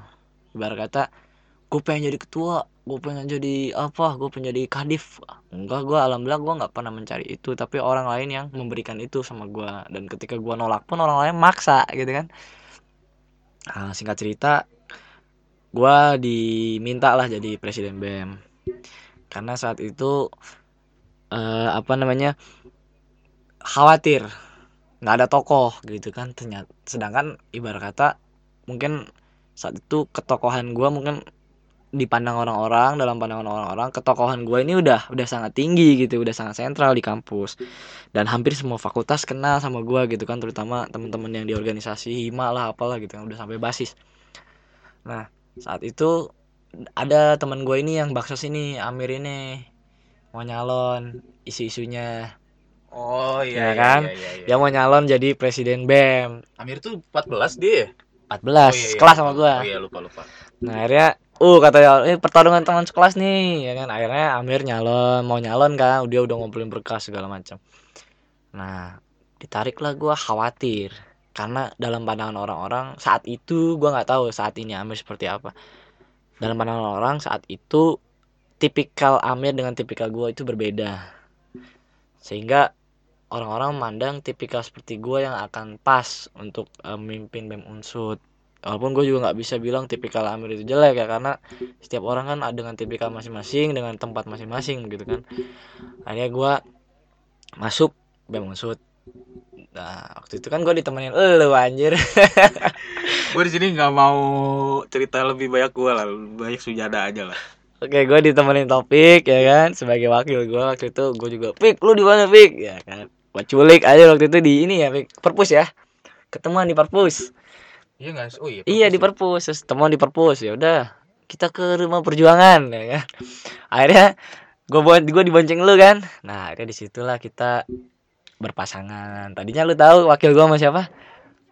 Ibarat kata gue pengen jadi ketua gue pengen jadi apa gue pengen jadi kadif. Enggak gue alhamdulillah gue nggak pernah mencari itu. Tapi orang lain yang memberikan itu sama gue dan ketika gue nolak pun orang lain maksa gitu kan. Nah, singkat cerita gue diminta lah jadi presiden bem karena saat itu uh, apa namanya khawatir nggak ada tokoh gitu kan. Ternyata sedangkan ibarat kata mungkin saat itu ketokohan gue mungkin dipandang orang-orang dalam pandangan orang-orang ketokohan gue ini udah udah sangat tinggi gitu udah sangat sentral di kampus. Dan hampir semua fakultas kenal sama gue gitu kan terutama teman-teman yang di organisasi hima lah apalah gitu kan udah sampai basis. Nah saat itu ada teman gue ini yang bakso sini Amir ini mau nyalon isu-isunya Oh iya ya kan? iya, iya, iya. dia mau nyalon jadi presiden BEM. Amir tuh 14 dia. 14 Oh, iya, iya, kelas sama gue Oh iya lupa lupa. Nah akhirnya uh katanya ini pertarungan teman sekelas nih. Ya kan? Akhirnya Amir nyalon mau nyalon kan? Dia udah ngumpulin berkas segala macam. Nah ditariklah gua khawatir. Karena dalam pandangan orang-orang saat itu gua nggak tahu saat ini Amir seperti apa. Dalam pandangan orang saat itu tipikal Amir dengan tipikal gua itu berbeda. Sehingga orang-orang memandang tipikal seperti gua yang akan pas untuk eh, memimpin BEM Unsud walaupun gue juga nggak bisa bilang tipikal Amir itu jelek ya karena setiap orang kan ada dengan tipikal masing-masing dengan tempat masing-masing gitu kan. Akhirnya gue masuk BEM Unsud nah waktu itu kan gue ditemenin lu anjir. Gue di sini nggak mau cerita lebih banyak gue lah, banyak sujada aja lah. Oke, gue ditemenin topik ya kan sebagai wakil gue waktu itu gue juga pik lu di mana pik ya kan gue culik aja waktu itu di ini ya perpus ya ketemuan di perpus Iya nggak? Oh iya. iya di perpus terus temuan di perpus ya udah kita ke rumah perjuangan ya kan akhirnya gue buat gue dibonceng lu kan nah akhirnya di situlah kita berpasangan tadinya lu tahu wakil gue sama siapa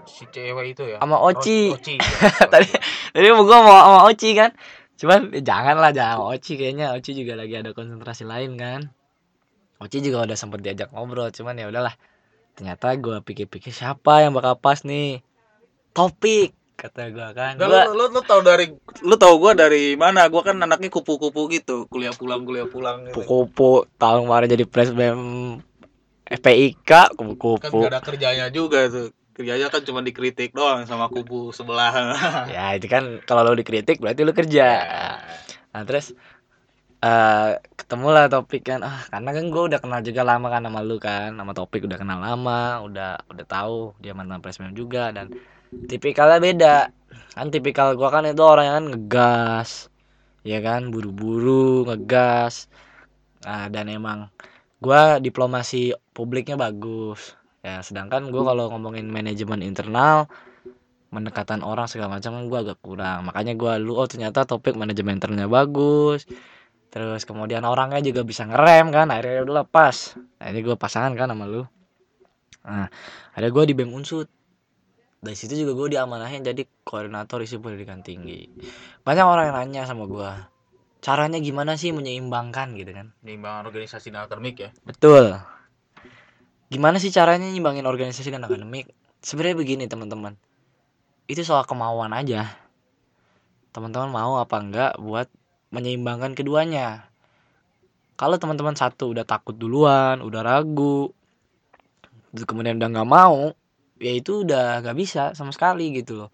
si cewek itu ya. Sama Oci. Oh, Oci. iya. tadi tadi gue mau sama Oci kan cuman eh, jangan lah jangan Oci kayaknya Oci juga lagi ada konsentrasi lain kan Oci juga udah sempet diajak ngobrol cuman ya udahlah ternyata gue pikir-pikir siapa yang bakal pas nih topik kata gue kan Nah, gua lu, lu, lu tau dari lu tau gua dari mana? Gua kan anaknya kupu-kupu gitu, kuliah pulang kuliah pulang gitu. kupu-kupu tahun kemarin jadi presbem FPIK Kan kupu-kupu gak ada kerjanya juga tuh. Kerjanya kan cuma dikritik doang sama kubu sebelah. ya itu kan kalau lo dikritik berarti lo kerja nah terus eh ketemu lah topik kan. Ah karena kan gue udah kenal juga lama kan sama lu kan. Sama topik udah kenal lama udah udah tahu dia mantan presmen juga dan tipikalnya beda. Kan tipikal gua kan itu orang yang kan ngegas ya kan? Buru-buru ngegas. Nah dan emang gua diplomasi publiknya bagus. Ya sedangkan gua kalau ngomongin manajemen internal pendekatan orang segala macam kan gue agak kurang. Makanya gue lu oh ternyata topik manajemen internalnya bagus terus kemudian orangnya juga bisa ngerem kan akhirnya udah lepas akhirnya gue pasangan kan sama lu nah ada gue di bem unsut dari situ juga gue diamanahin jadi koordinator isi pendidikan tinggi banyak orang yang nanya sama gue caranya gimana sih menyeimbangkan gitu kan Nimbang organisasi dan akademik ya. Betul. Gimana sih caranya nyimbangin organisasi dan akademik? Sebenarnya begini teman-teman. Itu soal kemauan aja. Teman-teman mau apa enggak buat menyeimbangkan keduanya. Kalau teman-teman satu udah takut duluan, udah ragu, kemudian udah nggak mau, ya itu udah nggak bisa sama sekali gitu loh.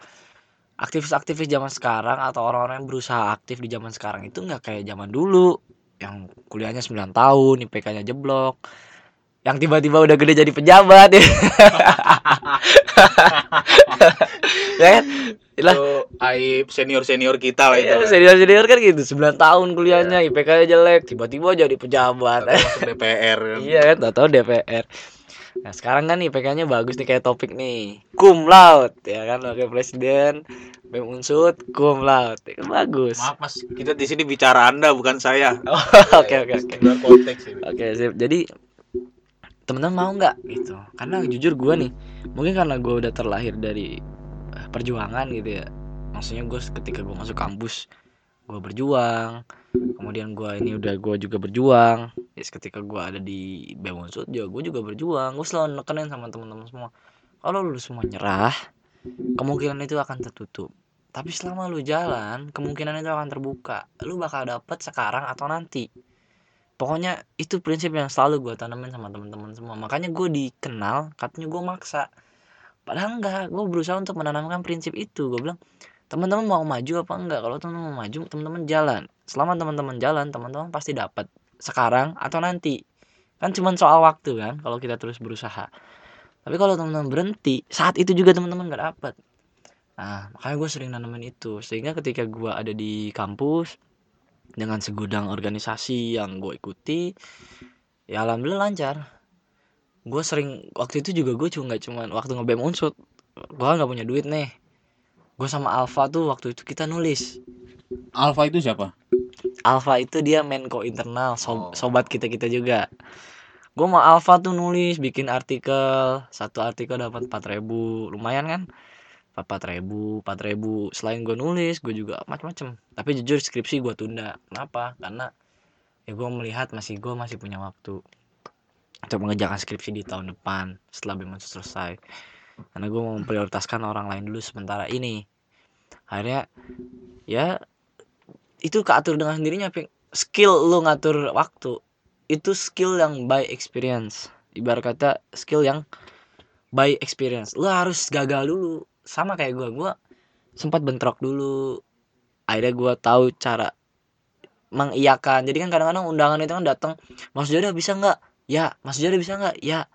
Aktivis-aktivis zaman sekarang atau orang-orang yang berusaha aktif di zaman sekarang itu nggak kayak zaman dulu yang kuliahnya 9 tahun, IPK-nya jeblok. Yang tiba-tiba udah gede jadi pejabat ya kan? Lah. itu aib senior senior kita lah itu Iya, senior senior kan gitu 9 tahun kuliahnya IPK-nya jelek tiba-tiba jadi pejabat. Masuk DPR kan. iya kan tau tahu DPR nah sekarang kan IPK-nya bagus nih kayak topik nih. Cum laude ya kan wakil presiden BEM cum laude. Ya kan bagus. Maaf mas. Kita di sini bicara anda bukan saya. Oh, oke oke oke. Oke, sip. Jadi temen-temen mau nggak gitu? Karena jujur gue nih, mungkin karena gue udah terlahir dari perjuangan gitu ya. Maksudnya gue ketika gue masuk kampus, gue berjuang. Kemudian gue ini udah gue juga berjuang. Yes, ketika gue ada di BEM Unsud juga gue juga berjuang. Gue selalu nekenin sama teman-teman semua. Kalau lu semua nyerah, kemungkinan itu akan tertutup. Tapi selama lu jalan, kemungkinan itu akan terbuka. Lu bakal dapet sekarang atau nanti pokoknya itu prinsip yang selalu gue tanamin sama teman-teman semua makanya gue dikenal katanya gue maksa padahal enggak gue berusaha untuk menanamkan prinsip itu. Gue bilang teman-teman mau maju apa enggak? Kalau teman-teman mau maju teman-teman jalan. Selama teman-teman jalan teman-teman pasti dapat. Sekarang atau nanti. Kan cuma soal waktu kan kalau kita terus berusaha. Tapi kalau teman-teman berhenti saat itu juga teman-teman nggak dapat. Nah makanya gue sering nanamin itu. Sehingga ketika gue ada di kampus dengan segudang organisasi yang gue ikuti ya alhamdulillah lancar gue sering waktu itu juga gue cuma nggak cuman waktu ngebem unsut gue nggak punya duit nih. Gue sama Alfa tuh waktu itu kita nulis. Alfa itu siapa? Alfa itu dia Menko internal Oh. sob- sobat kita kita juga. Gue mau Alfa tuh nulis bikin artikel. Satu artikel dapat 4000 lumayan kan? Empat ribu empat ribu. Selain gue nulis gue juga macam-macam tapi jujur skripsi gue tunda. Kenapa? Karena ya gue melihat masih gue masih punya waktu untuk mengerjakan skripsi di tahun depan setelah BEM selesai. Karena gue mau memprioritaskan orang lain dulu sementara ini. Akhirnya ya itu keatur dengan sendirinya skill lu ngatur waktu itu skill yang by experience. Ibarat kata skill yang by experience. Lu harus gagal dulu. Sama kayak gue gue sempat bentrok dulu. Akhirnya gue tahu cara mengiyakan. Jadi kan kadang-kadang undangan itu kan datang mas Joda bisa nggak ya mas Joda bisa nggak? Ya.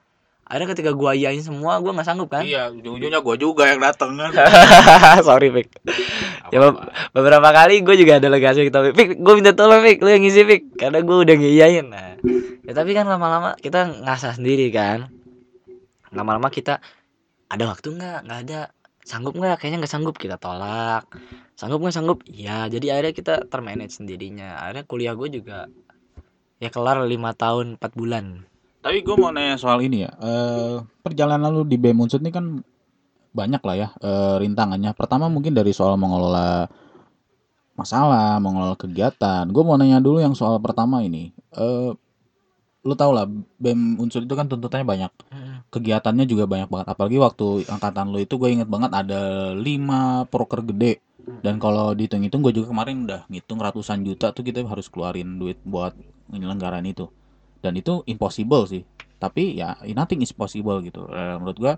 Akhirnya ketika gue iyain semua gue nggak sanggup kan? Iya ujung-ujungnya gue juga yang dateng kan. Sorry Pik Ya, Beb- beberapa kali gue juga ada legasi gitu. Pik gue minta tolong Pik lu yang ngisi Pik karena gue udah ngiyain nah. Ya tapi kan lama-lama kita ngasah sendiri kan. Lama-lama kita ada waktu nggak? Nggak ada. Sanggup nggak? Kayaknya nggak sanggup. Kita tolak. Sanggup nggak? Sanggup. Ya jadi akhirnya kita termanage sendirinya. Akhirnya kuliah gue juga ya kelar lima tahun 4 bulan. Tapi gue mau nanya soal ini ya. Eh perjalanan lu di BEM Unsud ini kan banyak lah ya eh, rintangannya. Pertama mungkin dari soal mengelola masalah mengelola kegiatan. Gue mau nanya dulu yang soal pertama ini. Eh lu tau lah BEM Unsud itu kan tuntutannya banyak. Kegiatannya juga banyak banget. Apalagi waktu angkatan lu itu gue inget banget ada lima proker gede. Dan kalau dihitung-hitung gue juga kemarin udah ngitung ratusan juta tuh kita harus keluarin duit buat penyelenggaraan itu. Dan itu impossible sih. Tapi ya nothing is possible gitu. Eh, menurut gue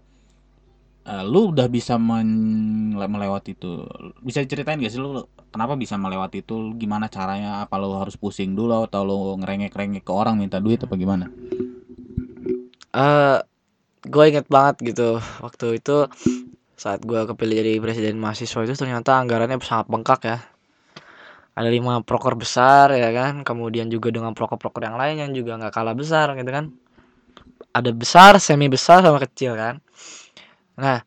eh, lu udah bisa melewati itu. Bisa ceritain gak sih lu kenapa bisa melewati itu? Gimana caranya? Apa lu harus pusing dulu atau lu ngerengek-rengek ke orang minta duit apa gimana? Eh gue inget banget gitu. Waktu itu saat gue kepilih jadi presiden mahasiswa itu ternyata anggarannya sangat bengkak ya. Ada lima proker besar ya kan? Kemudian juga dengan proker-proker yang lain yang juga nggak kalah besar gitu kan? Ada besar semi besar sama kecil kan? Nah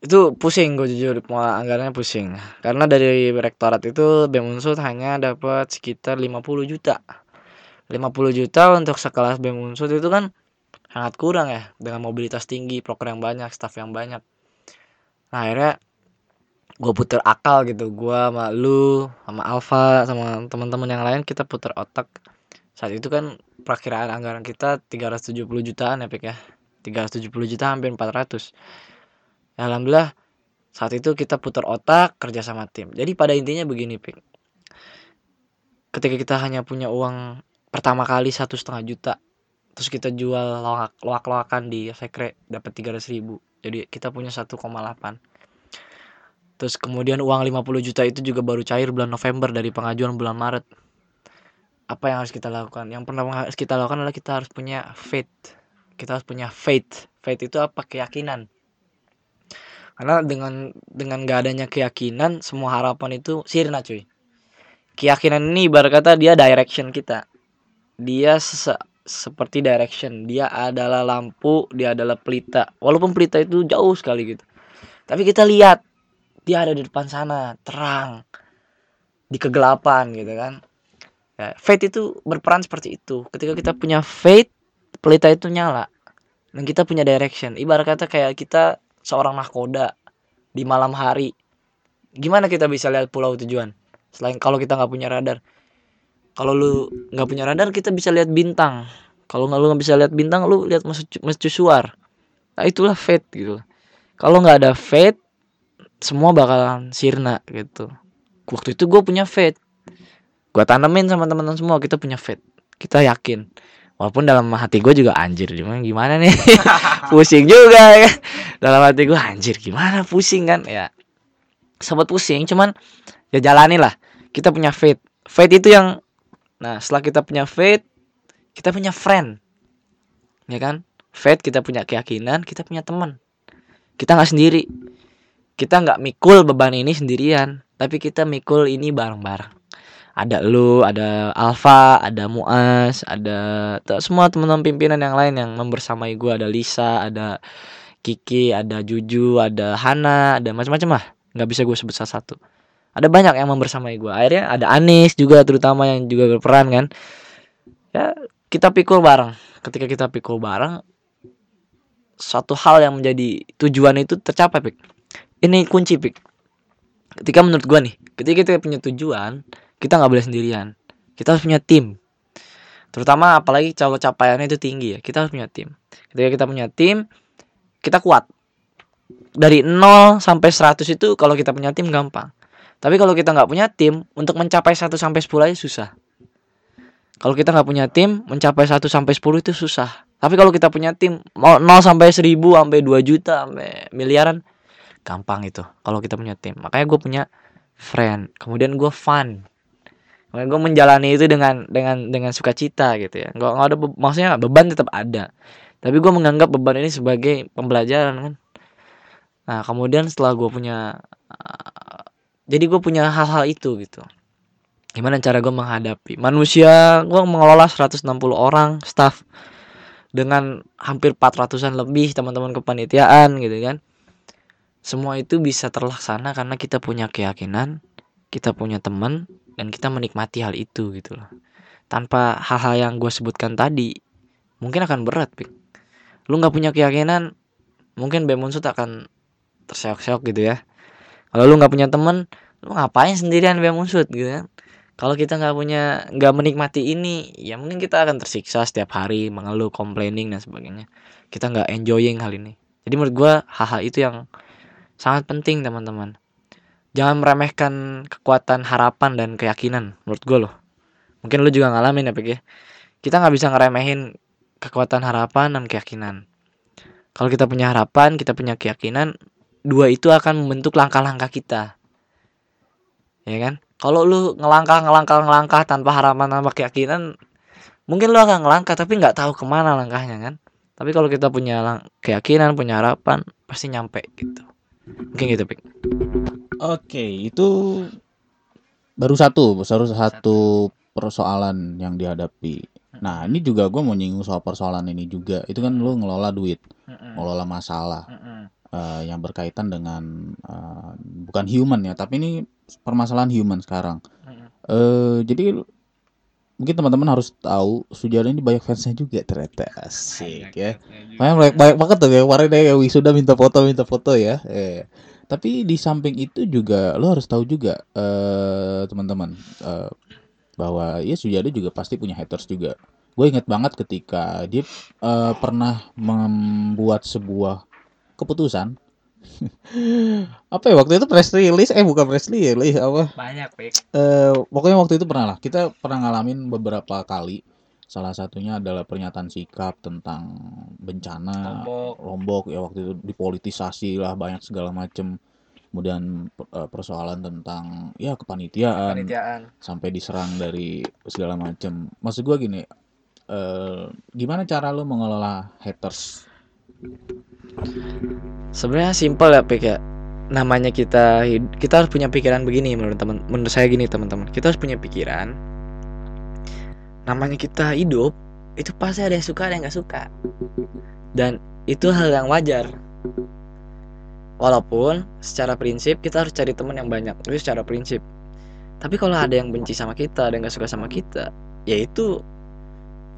itu pusing gue jujur anggarannya pusing. Karena dari rektorat itu BEM Unsud hanya dapat sekitar 50 juta. 50 juta untuk sekelas BEM Unsud itu kan sangat kurang ya dengan mobilitas tinggi proker yang banyak staff yang banyak. Nah akhirnya gue puter akal gitu. Gue sama lu sama Alfa sama teman-teman yang lain kita puter otak. Saat itu kan perakiraan anggaran kita 370 jutaan ya. Pik ya 370 juta hampir 400 ya, alhamdulillah saat itu kita putar otak kerja sama tim. Jadi pada intinya begini Pik ketika kita hanya punya uang pertama kali satu setengah juta terus kita jual loak loak loakan di sekre dapat 300 ribu. Jadi kita punya 1,8 terus kemudian uang 50 juta itu juga baru cair bulan November dari pengajuan bulan Maret. Apa yang harus kita lakukan? Yang pertama harus kita lakukan adalah kita harus punya faith. Kita harus punya faith. Faith itu apa? Keyakinan karena dengan dengan gak adanya keyakinan semua harapan itu sirna cuy. Keyakinan ini ibarat kata dia direction kita. Dia se- seperti direction. Dia adalah lampu dia adalah pelita. Walaupun pelita itu jauh sekali gitu. Tapi kita lihat dia ada di depan sana terang di kegelapan gitu kan. Ya, faith itu berperan seperti itu. Ketika kita punya faith pelita itu nyala. Dan kita punya direction. Ibarat kata kayak kita seorang nahkoda di malam hari. Gimana kita bisa lihat pulau tujuan? Selain kalau kita nggak punya radar. Kalau lu nggak punya radar kita bisa lihat bintang. Kalau nggak lu nggak bisa lihat bintang lu lihat mercusuar nah itulah faith gitu kalau nggak ada faith semua bakalan sirna gitu. Waktu itu gue punya faith gue tanemin sama teman-teman semua kita punya faith kita yakin walaupun dalam hati gue juga anjir gimana gimana nih? Pusing juga ya dalam hati gue anjir gimana? Pusing kan? Ya sempat pusing cuman ya jalani lah. Kita punya faith. Faith itu yang nah setelah kita punya faith kita punya friend. Ya kan? Faith kita punya keyakinan kita punya teman. Kita nggak sendiri. Kita nggak mikul beban ini sendirian tapi kita mikul ini bareng-bareng ada lu, ada Alfa, ada Muas, ada semua teman-teman pimpinan yang lain yang membersamai gue, ada Lisa, ada Kiki, ada Juju, ada Hana, ada macam-macam lah. nggak bisa gue sebut satu. Ada banyak yang membersamai gue. Akhirnya ada Anis juga terutama yang juga berperan kan. Ya kita pikul bareng. Ketika kita pikul bareng, suatu hal yang menjadi tujuan itu tercapai pik. Ini kunci pik. Ketika menurut gue nih, ketika kita punya tujuan, kita nggak boleh sendirian. Kita harus punya tim. Terutama apalagi kalau capaiannya itu tinggi ya kita harus punya tim. Ketika kita punya tim kita kuat. Dari 0 sampai 100 itu kalau kita punya tim gampang. Tapi kalau kita nggak punya tim untuk mencapai 1 sampai 10 aja susah. Kalau kita nggak punya tim mencapai 1 sampai 10 itu susah. Tapi kalau kita punya tim mau 0 sampai 1000 sampai 2 juta sampai miliaran gampang itu kalau kita punya tim. Makanya gue punya friend kemudian gue fun. Gue menjalani itu dengan dengan dengan sukacita gitu ya. Nggak nggak ada maksudnya beban tetap ada. Tapi gue menganggap beban ini sebagai pembelajaran kan. Nah kemudian setelah gue punya uh, jadi gue punya hal-hal itu gitu. Gimana cara gue menghadapi? Manusia gue mengelola 160 orang staff dengan hampir 400an lebih teman-teman kepanitiaan gitu kan semua itu bisa terlaksana karena kita punya keyakinan kita punya teman dan kita menikmati hal itu gitu loh. Tanpa hal-hal yang gue sebutkan tadi mungkin akan berat pik. Lu nggak punya keyakinan mungkin Bemunsut akan terseok-seok gitu ya. Kalau lu nggak punya temen lu ngapain sendirian Bemunsut gitu kan? Kalau kita nggak punya nggak menikmati ini ya mungkin kita akan tersiksa setiap hari mengeluh complaining dan sebagainya. Kita nggak enjoying hal ini. Jadi menurut gue hal-hal itu yang sangat penting teman-teman. Jangan meremehkan kekuatan harapan dan keyakinan menurut gue loh. Mungkin lu juga ngalamin ya Pik ya. Kita nggak bisa ngeremehin kekuatan harapan dan keyakinan. Kalau kita punya harapan kita punya keyakinan dua itu akan membentuk langkah-langkah kita. Ya kan? Kalau lu ngelangkah ngelangkah ngelangkah tanpa harapan tanpa keyakinan mungkin lu akan ngelangkah tapi nggak tahu ke mana langkahnya kan? Tapi kalau kita punya keyakinan punya harapan pasti nyampe gitu mungkin gitu pik. Oke itu baru satu baru satu persoalan yang dihadapi. Nah ini juga gue mau nyinggung soal persoalan ini juga. Itu kan lu ngelola duit ngelola masalah uh, yang berkaitan dengan uh, bukan human ya tapi ini permasalahan human sekarang. Uh, jadi mungkin teman-teman harus tahu Sujana ini banyak fansnya juga ternyata. Asik ya. banyak banyak, banyak banget tuh ya. Kemarin ya wisuda minta foto minta foto ya. Eh. Tapi di samping itu juga lo harus tahu juga eh teman-teman uh, bahwa ya Sujada juga pasti punya haters juga. Gue inget banget ketika dia uh, pernah membuat sebuah keputusan apa ya waktu itu press release eh bukan press release apa? Banyak pik. Eh pokoknya waktu itu pernah lah. Kita pernah ngalamin beberapa kali. Salah satunya adalah pernyataan sikap tentang bencana Lombok, Lombok. Ya waktu itu dipolitisasi lah banyak segala macem. Kemudian eh, persoalan tentang ya kepanitiaan, Kepanitiaan. sampai diserang dari segala macem. Maksud gua gini eh, gimana cara lu mengelola haters sebenarnya simpel ya pik ya. Namanya kita kita harus punya pikiran begini menurut teman menurut saya gini teman-teman. Kita harus punya pikiran namanya kita hidup itu pasti ada yang suka ada yang nggak suka. Dan itu hal yang wajar. Walaupun secara prinsip kita harus cari teman yang banyak itu secara prinsip. Tapi kalau ada yang benci sama kita ada yang nggak suka sama kita ya itu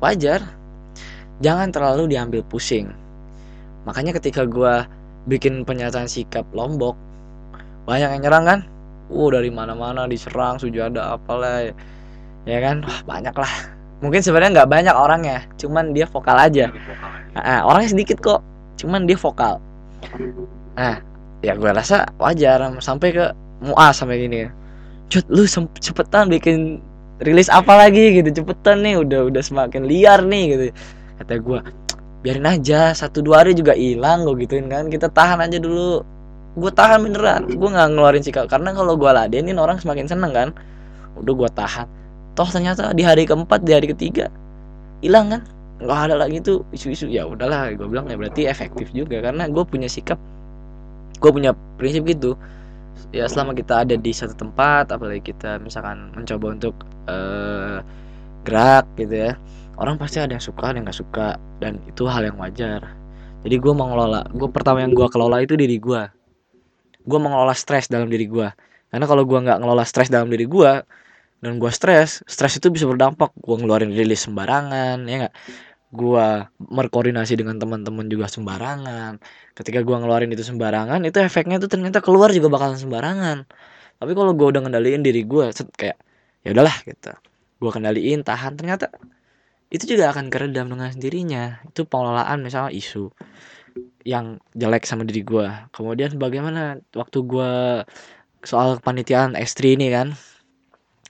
wajar. Jangan terlalu diambil pusing makanya ketika gue bikin pernyataan sikap lombok banyak yang nyerang kan? Uh dari mana-mana diserang sujada apalah ya kan? Wah, banyak lah. Mungkin sebenarnya nggak banyak orangnya cuman dia vokal aja. Nah, orangnya sedikit kok cuman dia vokal. Nah ya gue rasa wajar sampai ke muas sampai gini. Ya cut lu cepetan bikin rilis apa lagi gitu cepetan nih udah udah semakin liar nih gitu. Kata gue biarin aja satu dua hari juga hilang gue gituin kan. Kita tahan aja dulu. Gue tahan beneran. Gue nggak ngeluarin sikap. Karena kalau gue ladenin orang semakin seneng kan. Udah gue tahan. Toh ternyata di hari keempat di hari ketiga hilang kan? Nggak ada lagi tuh isu-isu. Ya udahlah gue bilang ya berarti efektif juga. Karena gue punya sikap gue punya prinsip gitu. Ya selama kita ada di satu tempat apalagi kita misalkan mencoba untuk uh, gerak gitu ya orang pasti ada yang suka ada yang nggak suka dan itu hal yang wajar. Jadi gue mengelola gue pertama yang gue kelola itu diri gue gue mengelola stres dalam diri gue karena kalau gue nggak ngelola stres dalam diri gue dan gue stres stres itu bisa berdampak. Gue ngeluarin rilis sembarangan ya nggak? Gue berkoordinasi dengan teman-teman juga sembarangan. Ketika gue ngeluarin itu sembarangan itu efeknya tuh ternyata keluar juga bakalan sembarangan. Tapi kalau gue udah ngendaliin diri gue kayak ya udahlah gitu. Gue kendaliin tahan. Ternyata itu juga akan keredam dengan sendirinya. Itu pengelolaan misalnya isu yang jelek sama diri gue kemudian bagaimana waktu gue soal kepanitiaan S3 ini kan?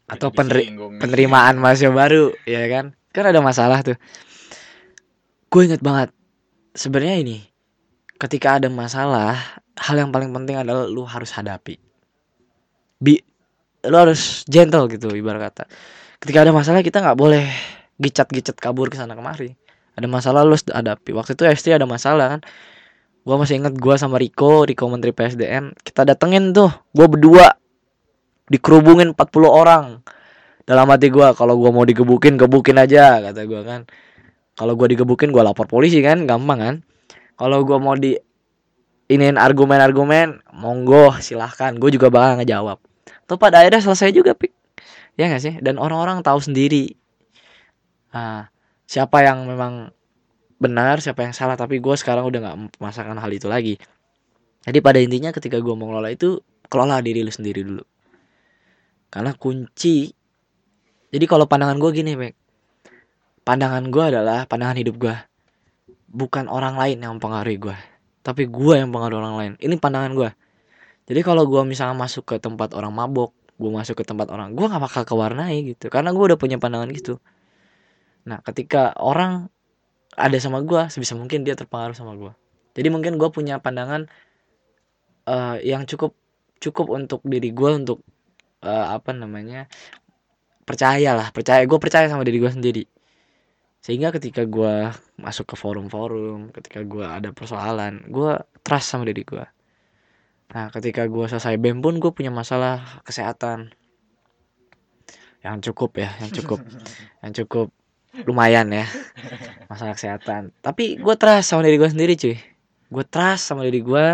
Atau peneri penerimaan mahasiswa baru ya kan? Kan ada masalah tuh. Gue inget banget sebenarnya ini ketika ada masalah hal yang paling penting adalah lu harus hadapi. Bi lu harus gentle gitu ibarat kata. Ketika ada masalah kita nggak boleh gicat-gicat kabur ke sana kemari. Ada masalah lu hadapi. Waktu itu S3 ada masalah kan? Gua masih inget gua sama Riko Riko Menteri PSDM kita datengin tuh gua berdua. Dikerubungin 40 orang. Dalam hati gua kalau gua mau digebukin gebukin aja kata gua kan? Kalau gua digebukin gua lapor polisi kan? Gampang kan? Kalau gua mau di iniin argumen-argumen monggo silahkan. Gue juga bakal ngejawab. Tuh pada akhirnya selesai juga pik. Ya gak sih? Dan orang-orang tahu sendiri Nah, siapa yang memang benar, siapa yang salah, tapi gue sekarang udah nggak memasakan hal itu lagi. Jadi pada intinya ketika gue mau ngelola itu, kelola diri lu sendiri dulu. Karena kunci, jadi kalau pandangan gue gini, Mek. Pandangan gue adalah pandangan hidup gue. Bukan orang lain yang mempengaruhi gue. Tapi gue yang mempengaruhi orang lain. Ini pandangan gue. Jadi kalau gue misalnya masuk ke tempat orang mabok, gue masuk ke tempat orang, gue gak bakal kewarnai gitu. Karena gue udah punya pandangan gitu Nah, ketika orang ada sama gue, sebisa mungkin dia terpengaruh sama gue. Jadi mungkin gue punya pandangan uh, yang cukup cukup untuk diri gue untuk uh, apa namanya percaya lah, percaya gue percaya sama diri gue sendiri. Sehingga ketika gue masuk ke forum-forum, ketika gue ada persoalan, gue trust sama diri gue. Nah, ketika gue selesai BEM pun gue punya masalah kesehatan yang cukup ya, yang cukup, yang cukup lumayan ya. Masalah kesehatan. Tapi gue trust sama diri gue sendiri cuy. Gue trust sama diri gue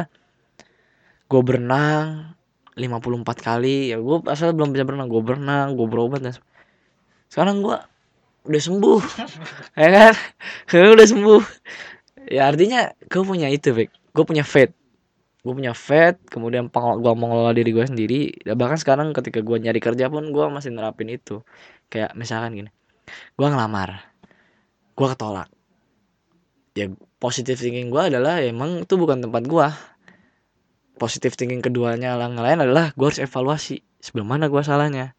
gue berenang 54 kali. Ya gue asal belum bisa berenang gue berenang gue berobat dan sekarang gue udah sembuh. Ya kan? Gue udah sembuh. Ya artinya gue punya itu Bek. gue punya faith. Gue punya faith kemudian gue mengelola diri gue sendiri. Bahkan sekarang ketika gue nyari kerja pun gue masih nerapin itu. Kayak misalkan gini gue ngelamar. Gue ketolak. Ya positif thinking gue adalah ya, emang itu bukan tempat gue positif thinking keduanya yang lain adalah gue harus evaluasi sebelum mana gue salahnya.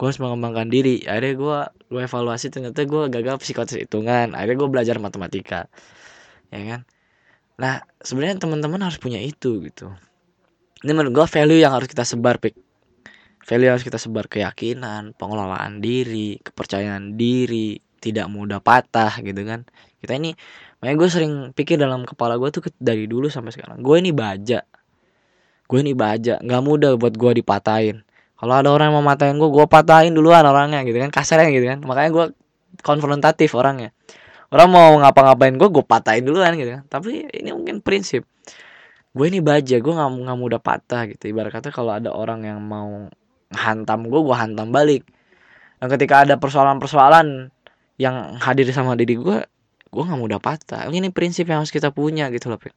Gue harus mengembangkan diri. Akhirnya gue gue evaluasi ternyata gue gagal psikotes hitungan. Akhirnya gue belajar matematika. Ya kan? Nah sebenarnya teman-teman harus punya itu gitu. Ini menurut gue value yang harus kita sebar pik value harus kita sebar keyakinan pengelolaan diri kepercayaan diri tidak mudah patah gitu kan. Kita ini makanya gue sering pikir dalam kepala gue tuh dari dulu sampai sekarang gue ini baja. Gue ini baja nggak mudah buat gue dipatahin. Kalau ada orang yang mau matahin gue gue patahin duluan orangnya gitu kan kasarnya gitu kan. Makanya gue konfrontatif orangnya. Orang mau ngapa-ngapain gue gue patahin duluan gitu kan. Tapi ini mungkin prinsip. Gue ini baja gue nggak nggak mudah patah gitu. Ibarat kata kalau ada orang yang mau hantam gue gue hantam balik. Dan ketika ada persoalan-persoalan yang hadir sama diri gue gue nggak mudah patah. Ini prinsip yang harus kita punya gitu loh Pik.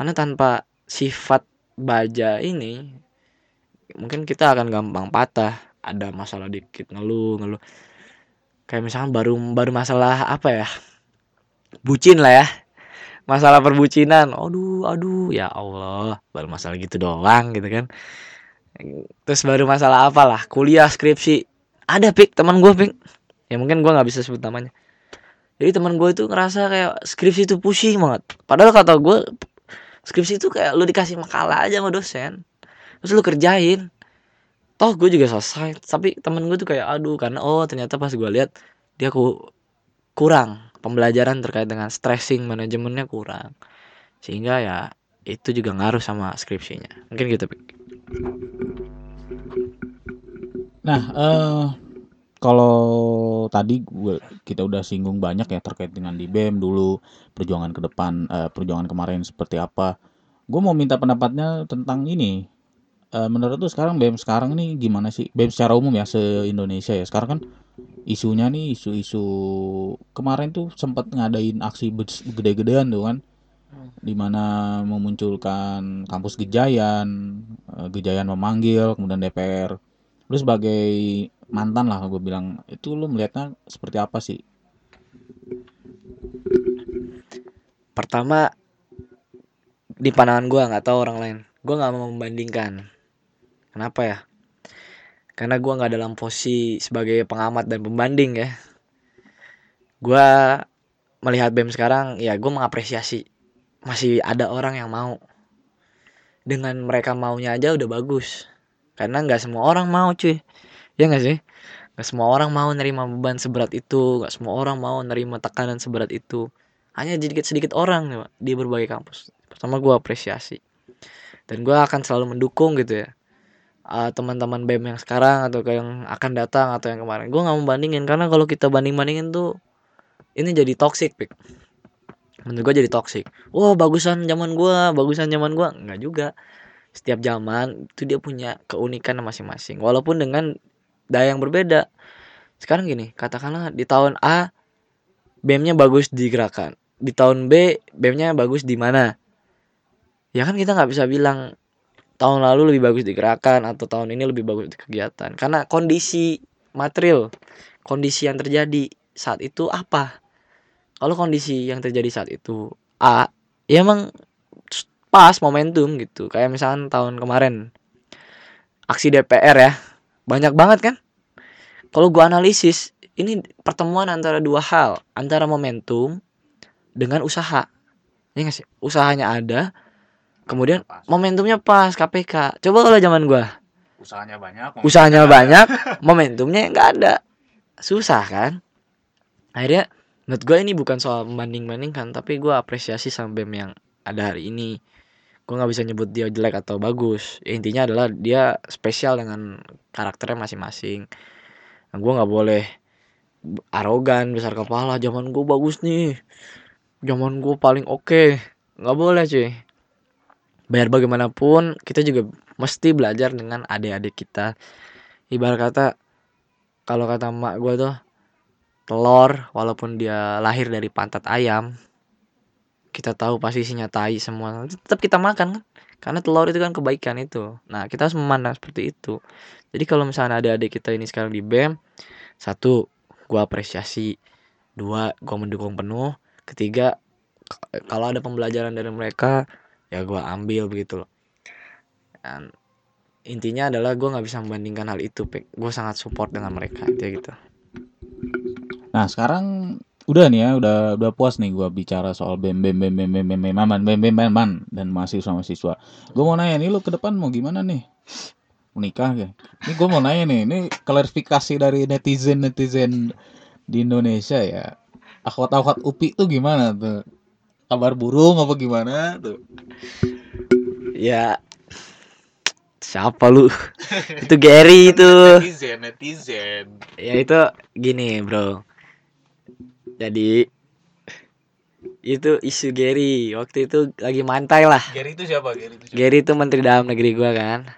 karena tanpa sifat baja ini mungkin kita akan gampang patah. Ada masalah dikit ngeluh ngeluh. Kayak misalkan baru baru masalah apa ya? Bucin lah ya. Masalah perbucinan. Aduh aduh ya Allah. Baru masalah gitu doang gitu kan terus baru masalah apalah kuliah skripsi. Ada pik teman gue pik. Ya mungkin gue nggak bisa sebut namanya. Jadi teman gue itu ngerasa kayak skripsi itu pusing banget. Padahal kata gue skripsi itu kayak lu dikasih makalah aja sama dosen. Terus lu kerjain. Toh gue juga selesai. Tapi temen gue tuh kayak aduh karena oh ternyata pas gue lihat dia ku kurang. Pembelajaran terkait dengan stressing manajemennya kurang. Sehingga ya itu juga ngaruh sama skripsinya. Mungkin gitu Pik. Nah, eh kalau tadi gue kita udah singgung banyak ya terkait dengan di BEM dulu perjuangan ke depan eh, perjuangan kemarin seperti apa. Gue mau minta pendapatnya tentang ini. Eh, menurut tuh sekarang BEM sekarang nih gimana sih? BEM secara umum ya se Indonesia ya. Sekarang kan isunya nih isu-isu kemarin tuh sempat ngadain aksi gede-gedean tuh kan di mana memunculkan kampus Gejayan, eh, Gejayan memanggil, kemudian DPR. Lu sebagai mantan lah gue bilang, itu lu melihatnya seperti apa sih? pertama di pandangan gue nggak tahu orang lain. Gue nggak mau membandingkan. Kenapa ya? Karena gue nggak dalam posisi sebagai pengamat dan pembanding ya. Gue melihat bem sekarang ya gue mengapresiasi masih ada orang yang mau. Dengan mereka maunya aja udah bagus. Karena nggak semua orang mau cuy. Ya nggak sih? Nggak semua orang mau nerima beban seberat itu. Nggak semua orang mau nerima tekanan seberat itu. Hanya sedikit sedikit orang nih, Pak, di berbagai kampus. Pertama gue apresiasi. Dan gue akan selalu mendukung gitu ya. Uh, teman-teman BEM yang sekarang atau yang akan datang atau yang kemarin. Gue nggak mau bandingin. Karena kalau kita banding bandingin tuh ini jadi toxic pik menurut gue jadi toxic. Wah bagusan zaman gue bagusan zaman gue nggak juga. Setiap zaman itu dia punya keunikan masing-masing. Walaupun dengan daya yang berbeda. Sekarang gini katakanlah di tahun A BEM-nya bagus di gerakan. Di tahun B BEM-nya bagus di mana? Ya kan kita nggak bisa bilang tahun lalu lebih bagus di gerakan atau tahun ini lebih bagus di kegiatan. Karena kondisi material kondisi yang terjadi saat itu apa kalau kondisi yang terjadi saat itu A ya emang pas momentum gitu. Kayak misalkan tahun kemarin aksi DPR ya banyak banget kan? Kalau gua analisis ini pertemuan antara dua hal antara momentum dengan usaha. Ya nggak sih? Usahanya ada kemudian momentumnya pas KPK coba kalau zaman gua. Usahanya banyak. usahanya banyak momentumnya nggak ada. Susah kan? Akhirnya menurut gue ini bukan soal membanding bandingkan tapi gue apresiasi sama bem yang ada hari ini. Gue nggak bisa nyebut dia jelek atau bagus. Ya, intinya adalah dia spesial dengan karakternya masing-masing. Nah, gue nggak boleh arogan besar kepala zaman gue bagus nih. Zaman gue paling oke. Nggak boleh cuy. Biar bagaimanapun kita juga mesti belajar dengan adik-adik kita. Ibarat kata kalau kata emak gue tuh telur walaupun dia lahir dari pantat ayam kita tahu pasti isinya tai semua. Tetap kita makan kan? Karena telur itu kan kebaikan itu. Nah kita harus memandang seperti itu. Jadi kalau misalnya ada adik kita ini sekarang di BEM satu gua apresiasi. Dua gua mendukung penuh. Ketiga kalau ada pembelajaran dari mereka ya gua ambil begitu loh. Dan intinya adalah gua nggak bisa membandingkan hal itu gue sangat support dengan mereka itu gitu Nah, sekarang udah nih ya, udah udah puas nih gua bicara soal BEM BEM BEM BEM BEM BEM BEM BEM BEM BEM BEM BEM dan mahasiswa-mahasiswa. Gue mau nanya nih lu ke depan mau gimana nih? Menikah ya? Ini gue mau nanya nih, ini klarifikasi dari netizen-netizen di Indonesia ya. Akhwat-akhwat UPI tuh gimana tuh? kabar burung apa gimana tuh ya siapa lu itu Gary itu netizen netizen ya itu gini bro jadi itu isu Gary. Waktu itu lagi mantai lah. Gary itu siapa? Gary itu siapa? Gary itu menteri dalam negeri gua kan.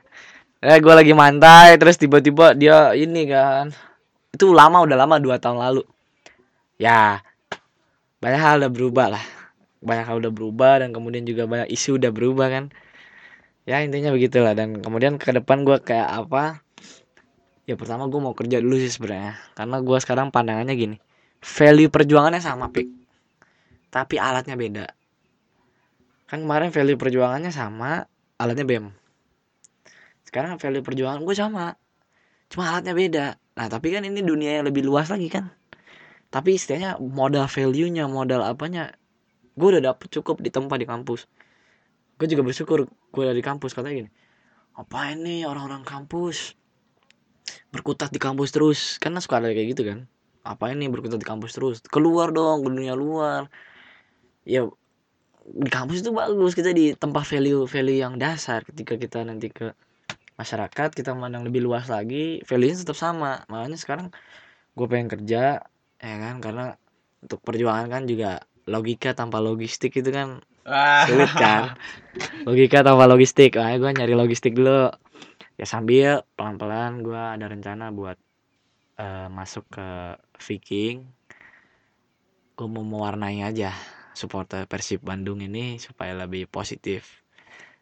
Eh gua lagi mantai terus tiba-tiba dia ini kan. Itu lama udah lama dua tahun lalu. Ya banyak hal udah berubah lah. Banyak hal udah berubah dan kemudian juga banyak isu udah berubah kan. Ya intinya begitulah. Dan kemudian ke depan gua kayak apa? Ya pertama gua mau kerja dulu sih sebenarnya. Karena gua sekarang pandangannya gini value perjuangannya sama pik. Tapi alatnya beda. Kan kemarin value perjuangannya sama alatnya bem. Sekarang value perjuangan gue sama. Cuma alatnya beda. Nah tapi kan ini dunia yang lebih luas lagi kan? Tapi istilahnya modal value nya modal apanya gue udah dapet cukup di tempat di kampus. Gue juga bersyukur gue dari kampus. Katanya gini apa ini orang-orang kampus? Berkutat di kampus terus. Karena suka ada kayak gitu kan apa ini berkutat di kampus terus? Keluar dong ke dunia luar. Ya di kampus itu bagus. Kita di tempat value value yang dasar. Ketika kita nanti ke masyarakat kita memandang lebih luas lagi value nya tetap sama. Makanya sekarang gue pengen kerja ya kan? Karena untuk perjuangan kan juga logika tanpa logistik itu kan sulit kan? Logika tanpa logistik. Makanya gue nyari logistik dulu. Ya sambil pelan-pelan gue ada rencana buat eh, masuk ke Viking gue mau mewarnai aja supporter Persib Bandung ini supaya lebih positif.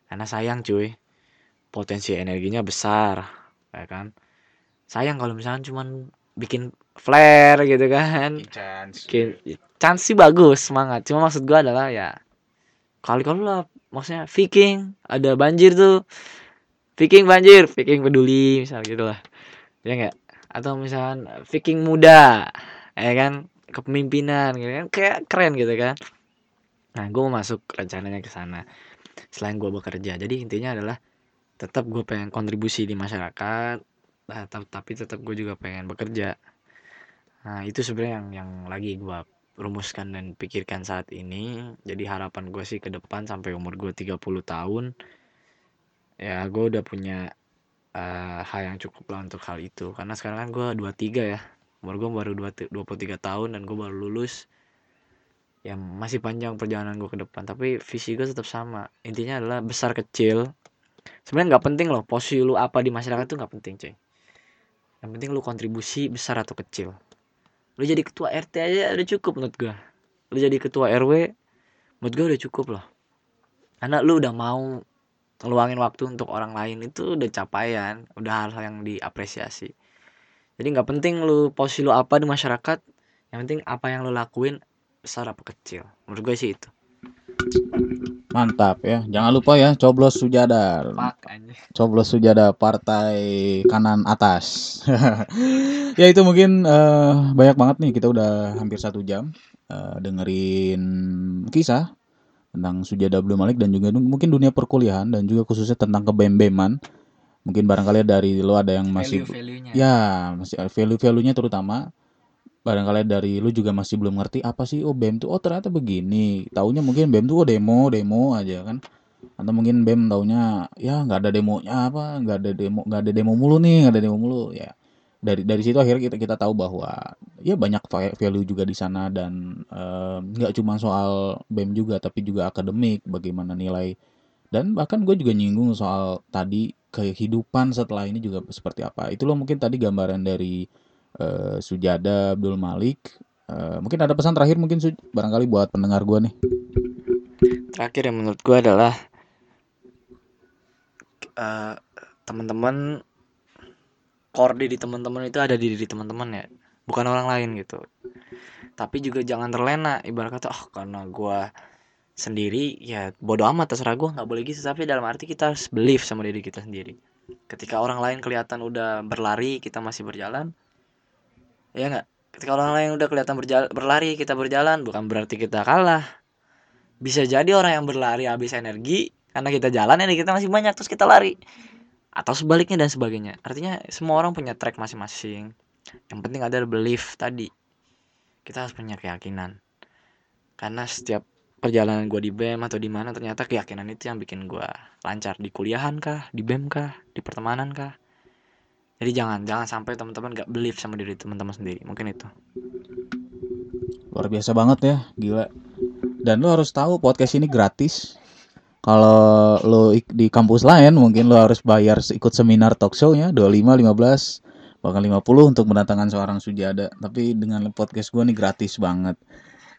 Karena sayang cuy potensi energinya besar ya kan? Sayang kalau misalnya cuman bikin flare gitu kan. Chance. Bikin chance sih bagus semangat. Cuma maksud gua adalah ya kali kali lah maksudnya Viking ada banjir tuh. Viking banjir Viking peduli misal gitu lah. Ya enggak atau misalnya Viking muda ya kan? Kepemimpinan gitu kan? Kayak keren gitu kan? Nah gue mau masuk rencananya ke sana selain gue bekerja. Jadi intinya adalah tetap gue pengen kontribusi di masyarakat nah, tap- tapi tetap gue juga pengen bekerja. Nah itu sebenarnya yang yang lagi gue rumuskan dan pikirkan saat ini. Jadi harapan gue sih ke depan sampai umur gue 30 tahun ya gue udah punya eh, hal yang cukup lah untuk hal itu. Karena sekarang kan gue 23 ya. Umur gue baru 20 23 tahun dan gue baru lulus. Ya masih panjang perjalanan gue ke depan. Tapi visi gue tetap sama. Intinya adalah besar kecil. Sebenarnya nggak penting loh. Posisi lu apa di masyarakat itu nggak penting cuy yang penting lu kontribusi besar atau kecil. Lu jadi ketua RT aja udah cukup menurut gue lu jadi ketua RW menurut gue udah cukup loh. Karena lu udah mau ngeluangin waktu untuk orang lain itu udah capaian udah hal-hal yang diapresiasi. Jadi nggak penting lu posisi lu apa di masyarakat yang penting apa yang lu lakuin besar apa kecil. Menurut gue sih itu. Mantap ya. Jangan lupa ya coblos aja coblos sujada partai kanan atas. Ya itu mungkin eh, banyak banget nih. Kita udah hampir satu jam eh, dengerin kisah tentang sujada Abdul Malik dan juga mungkin dunia perkuliahan dan juga khususnya tentang kebem-beman. Mungkin barangkali dari lo ada yang masih value-value-nya ya masih value value-nya terutama. Barangkali dari lu juga masih belum ngerti apa sih oh BEM tuh oh ternyata begini. Taunya mungkin BEM tuh oh demo demo aja kan. Atau mungkin BEM taunya ya nggak ada demonya apa nggak ada demo nggak ada demo mulu nih nggak ada demo mulu ya dari dari situ akhirnya kita kita tahu bahwa ya banyak va- value juga di sana dan nggak cuma soal BEM juga tapi juga akademik bagaimana nilai. Dan bahkan gue juga nyinggung soal tadi kehidupan setelah ini juga seperti apa. Itu loh mungkin tadi gambaran dari eh, Sujada Abdul Malik. Eh, mungkin ada pesan terakhir mungkin barangkali buat pendengar gue nih. Terakhir yang menurut gue adalah eh, teman-teman korde di teman-teman itu ada di diri teman-teman ya bukan orang lain gitu. Tapi juga jangan terlena ibarat kata oh karena gue sendiri ya bodoh amat terserah gue nggak boleh gitu. Tapi dalam arti kita harus believe sama diri kita sendiri. Ketika orang lain kelihatan udah berlari kita masih berjalan ya nggak? Ketika orang lain udah kelihatan berjalan berlari kita berjalan bukan berarti kita kalah. Bisa jadi orang yang berlari habis energi karena kita jalan energi kita masih banyak terus kita lari atau sebaliknya dan sebagainya. Artinya semua orang punya track masing-masing. Yang penting ada belief tadi. Kita harus punya keyakinan. Karena setiap perjalanan gue di BEM atau di mana ternyata keyakinan itu yang bikin gue lancar. Di kuliahan kah? Di BEM kah? Di pertemanan kah? Jadi jangan jangan sampai teman-teman gak believe sama diri teman-teman sendiri. Mungkin itu. Luar biasa banget ya gila. Dan lo harus tahu podcast ini gratis kalau lo di kampus lain mungkin lo harus bayar ikut seminar talk show nya 25 15 bahkan 50 untuk mendatangkan seorang sujada. Tapi dengan podcast gue nih gratis banget.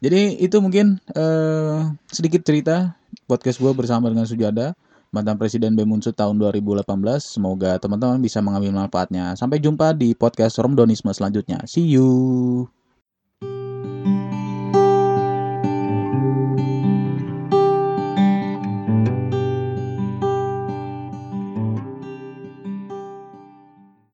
Jadi itu mungkin eh, sedikit cerita podcast gue bersama dengan sujada mantan presiden BEM Unsud tahun 2018 semoga teman-teman bisa mengambil manfaatnya. Sampai jumpa di podcast Romdonisme selanjutnya. See you